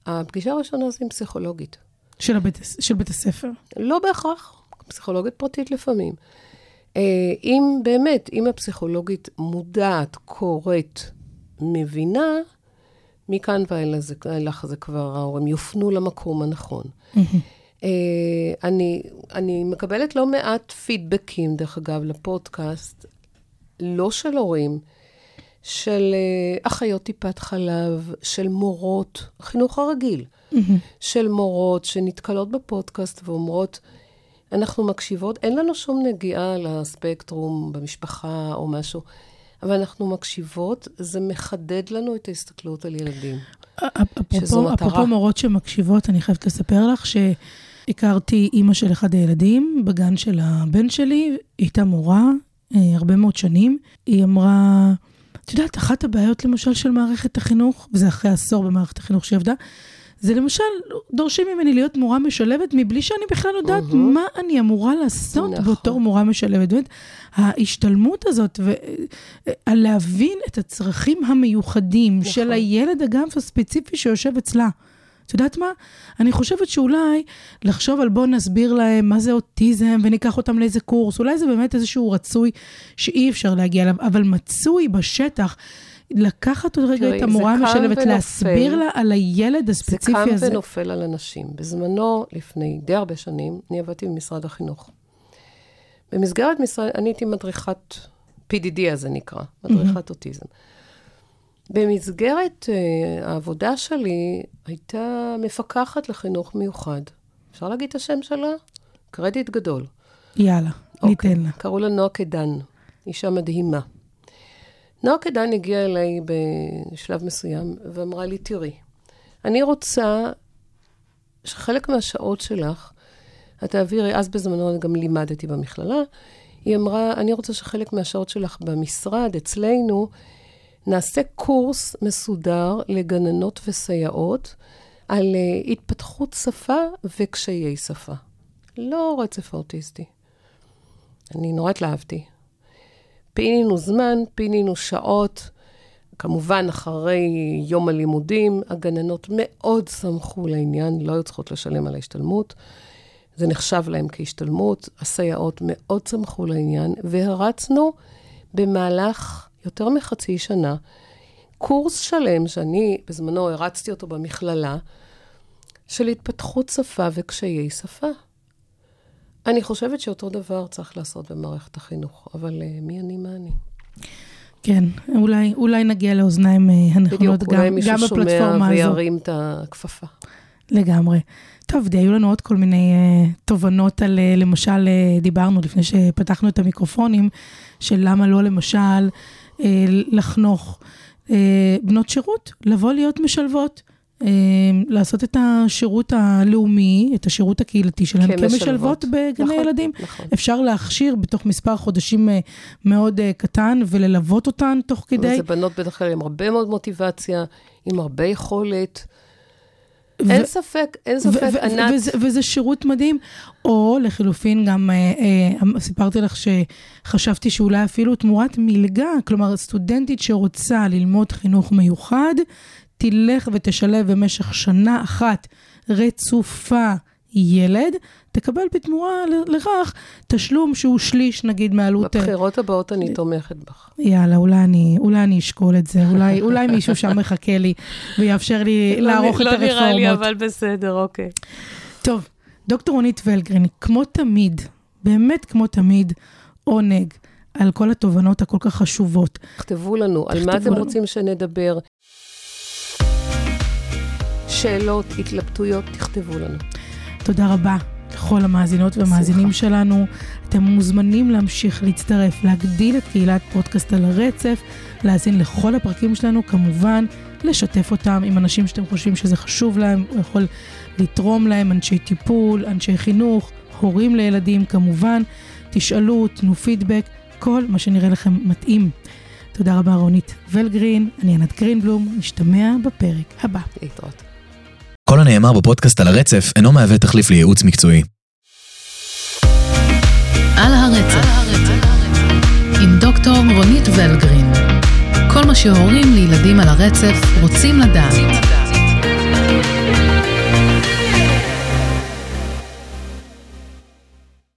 הפגישה הראשונה זה עם פסיכולוגית. של, הבית, של בית הספר. לא בהכרח, פסיכולוגית פרטית לפעמים. אה, אם באמת, אם הפסיכולוגית מודעת, קוראת, מבינה, מכאן ואילך זה כבר, ההורים יופנו למקום הנכון. אה, אני, אני מקבלת לא מעט פידבקים, דרך אגב, לפודקאסט, לא של הורים, של אה, אחיות טיפת חלב, של מורות, החינוך הרגיל, של מורות שנתקלות בפודקאסט ואומרות, אנחנו מקשיבות, אין לנו שום נגיעה לספקטרום במשפחה או משהו, אבל אנחנו מקשיבות, זה מחדד לנו את ההסתכלות על ילדים. אפרופו. אפרופו מורות שמקשיבות, אני חייבת לספר לך שהכרתי אימא של אחד הילדים בגן של הבן שלי, היא הייתה מורה אה, הרבה מאוד שנים. היא אמרה, את יודעת, אחת הבעיות למשל של מערכת החינוך, וזה אחרי עשור במערכת החינוך שהיא עבדה, זה למשל, דורשים ממני להיות מורה משלבת מבלי שאני בכלל יודעת מהמם. מה אני אמורה לעשות נכון. בתור מורה משלבת. באמת, ההשתלמות הזאת, ועל להבין את הצרכים המיוחדים נכון. של הילד, אגב, הספציפי שיושב אצלה. את יודעת מה? אני חושבת שאולי לחשוב על בוא נסביר להם מה זה אוטיזם וניקח אותם לאיזה קורס, אולי זה באמת איזשהו רצוי שאי אפשר להגיע אליו, אבל מצוי בשטח. לקחת עוד רגע את זה המורה המשלבת. להסביר לה על הילד זה הספציפי קם הזה. ונופל על אנשים. בזמנו, לפני די הרבה שנים, אני עבדתי במשרד החינוך. במסגרת משרד, אני הייתי מדריכת PDD, אז זה נקרא, מדריכת אוטיזם. במסגרת uh, העבודה שלי, הייתה מפקחת לחינוך מיוחד. אפשר להגיד את השם שלה? קרדיט גדול. יאללה, אוקיי. ניתן לה. קראו לה נועה קדן, אישה מדהימה. נועה קדן הגיעה אליי בשלב מסוים ואמרה לי, תראי, אני רוצה שחלק מהשעות שלך, את תעבירי, אז בזמנו גם לימדתי במכללה, היא אמרה, אני רוצה שחלק מהשעות שלך במשרד, אצלנו, נעשה קורס מסודר לגננות וסייעות על uh, התפתחות שפה וקשיי שפה. לא רצף אוטיסטי. אני נורא התלהבתי. פינינו זמן, פינינו שעות. כמובן, אחרי יום הלימודים, הגננות מאוד שמחו לעניין, לא היו צריכות לשלם על ההשתלמות. זה נחשב להם כהשתלמות. הסייעות מאוד שמחו לעניין, והרצנו במהלך יותר מחצי שנה קורס שלם, שאני בזמנו הרצתי אותו במכללה, של התפתחות שפה וקשיי שפה. אני חושבת שאותו דבר צריך לעשות במערכת החינוך, אבל uh, מי אני, מה אני? כן, אולי, אולי נגיע לאוזניים אה, הנכונות בדיוק, גם, אולי מישהו גם שומע בפלטפורמה הזו. וירים את הכפפה. לגמרי. טוב, די, היו לנו עוד כל מיני uh, תובנות על, uh, למשל, uh, דיברנו לפני שפתחנו את המיקרופונים, של למה לא למשל uh, לחנוך uh, בנות שירות, לבוא להיות משלבות. Uh, לעשות את השירות הלאומי, את השירות הקהילתי שלהם, כמשלבות. בגני נכון, ילדים. נכון. אפשר להכשיר בתוך מספר חודשים אה, מאוד אה, קטן וללוות אותן תוך כדי. זה בנות בדרך כלל עם הרבה מאוד מוטיבציה, עם הרבה יכולת. ו- אין ספק, אין ו- ספק, ו- ענת, וזה, וזה שירות מדהים. או לחילופין, גם אה, אה, סיפרתי לך שחשבתי שאולי אפילו תמורת מלגה, כלומר סטודנטית שרוצה ללמוד חינוך מיוחד, תלך ותשלב במשך שנה אחת רצופה ילד, תקבל בתמורה לכך תשלום שהוא שליש נגיד מעלות... אה, בבחירות הבאות אני תומכת בך. יאללה, אולי אני, אולי אני אשקול את זה, אולי, אולי מישהו שם מחכה לי ויאפשר לי לערוך את לא הרפורמות. נראה לי, אבל בסדר, אוקיי. טוב, דוקטור רונית ולגרין, כמו תמיד, באמת כמו תמיד, עונג על כל התובנות הכל כך חשובות. תכתבו לנו, על מה תכתבו אתם לנו. רוצים שנדבר. שאלות, התלבטויות, תכתבו לנו. תודה רבה לכל המאזינות והמאזינים שלנו. אתם מוזמנים להמשיך להצטרף, להגדיל את קהילת פודקאסט על הרצף, להאזין לכל הפרקים שלנו, כמובן, לשתף אותם עם אנשים שאתם חושבים שזה חשוב להם, הוא יכול לתרום להם, אנשי טיפול, אנשי חינוך, הורים לילדים, כמובן. תשאלו, תנו פידבק, כל מה שנראה לכם מתאים. תודה רבה רונית ולגרין, אני ענת גרינבלום, נשתמע בפרק הבא. להתראות. כל הנאמר בפודקאסט על הרצף אינו מהווה תחליף לייעוץ מקצועי. על הרצף, עם דוקטור רונית ולגרין. כל מה שהורים לילדים על הרצף רוצים לדעת.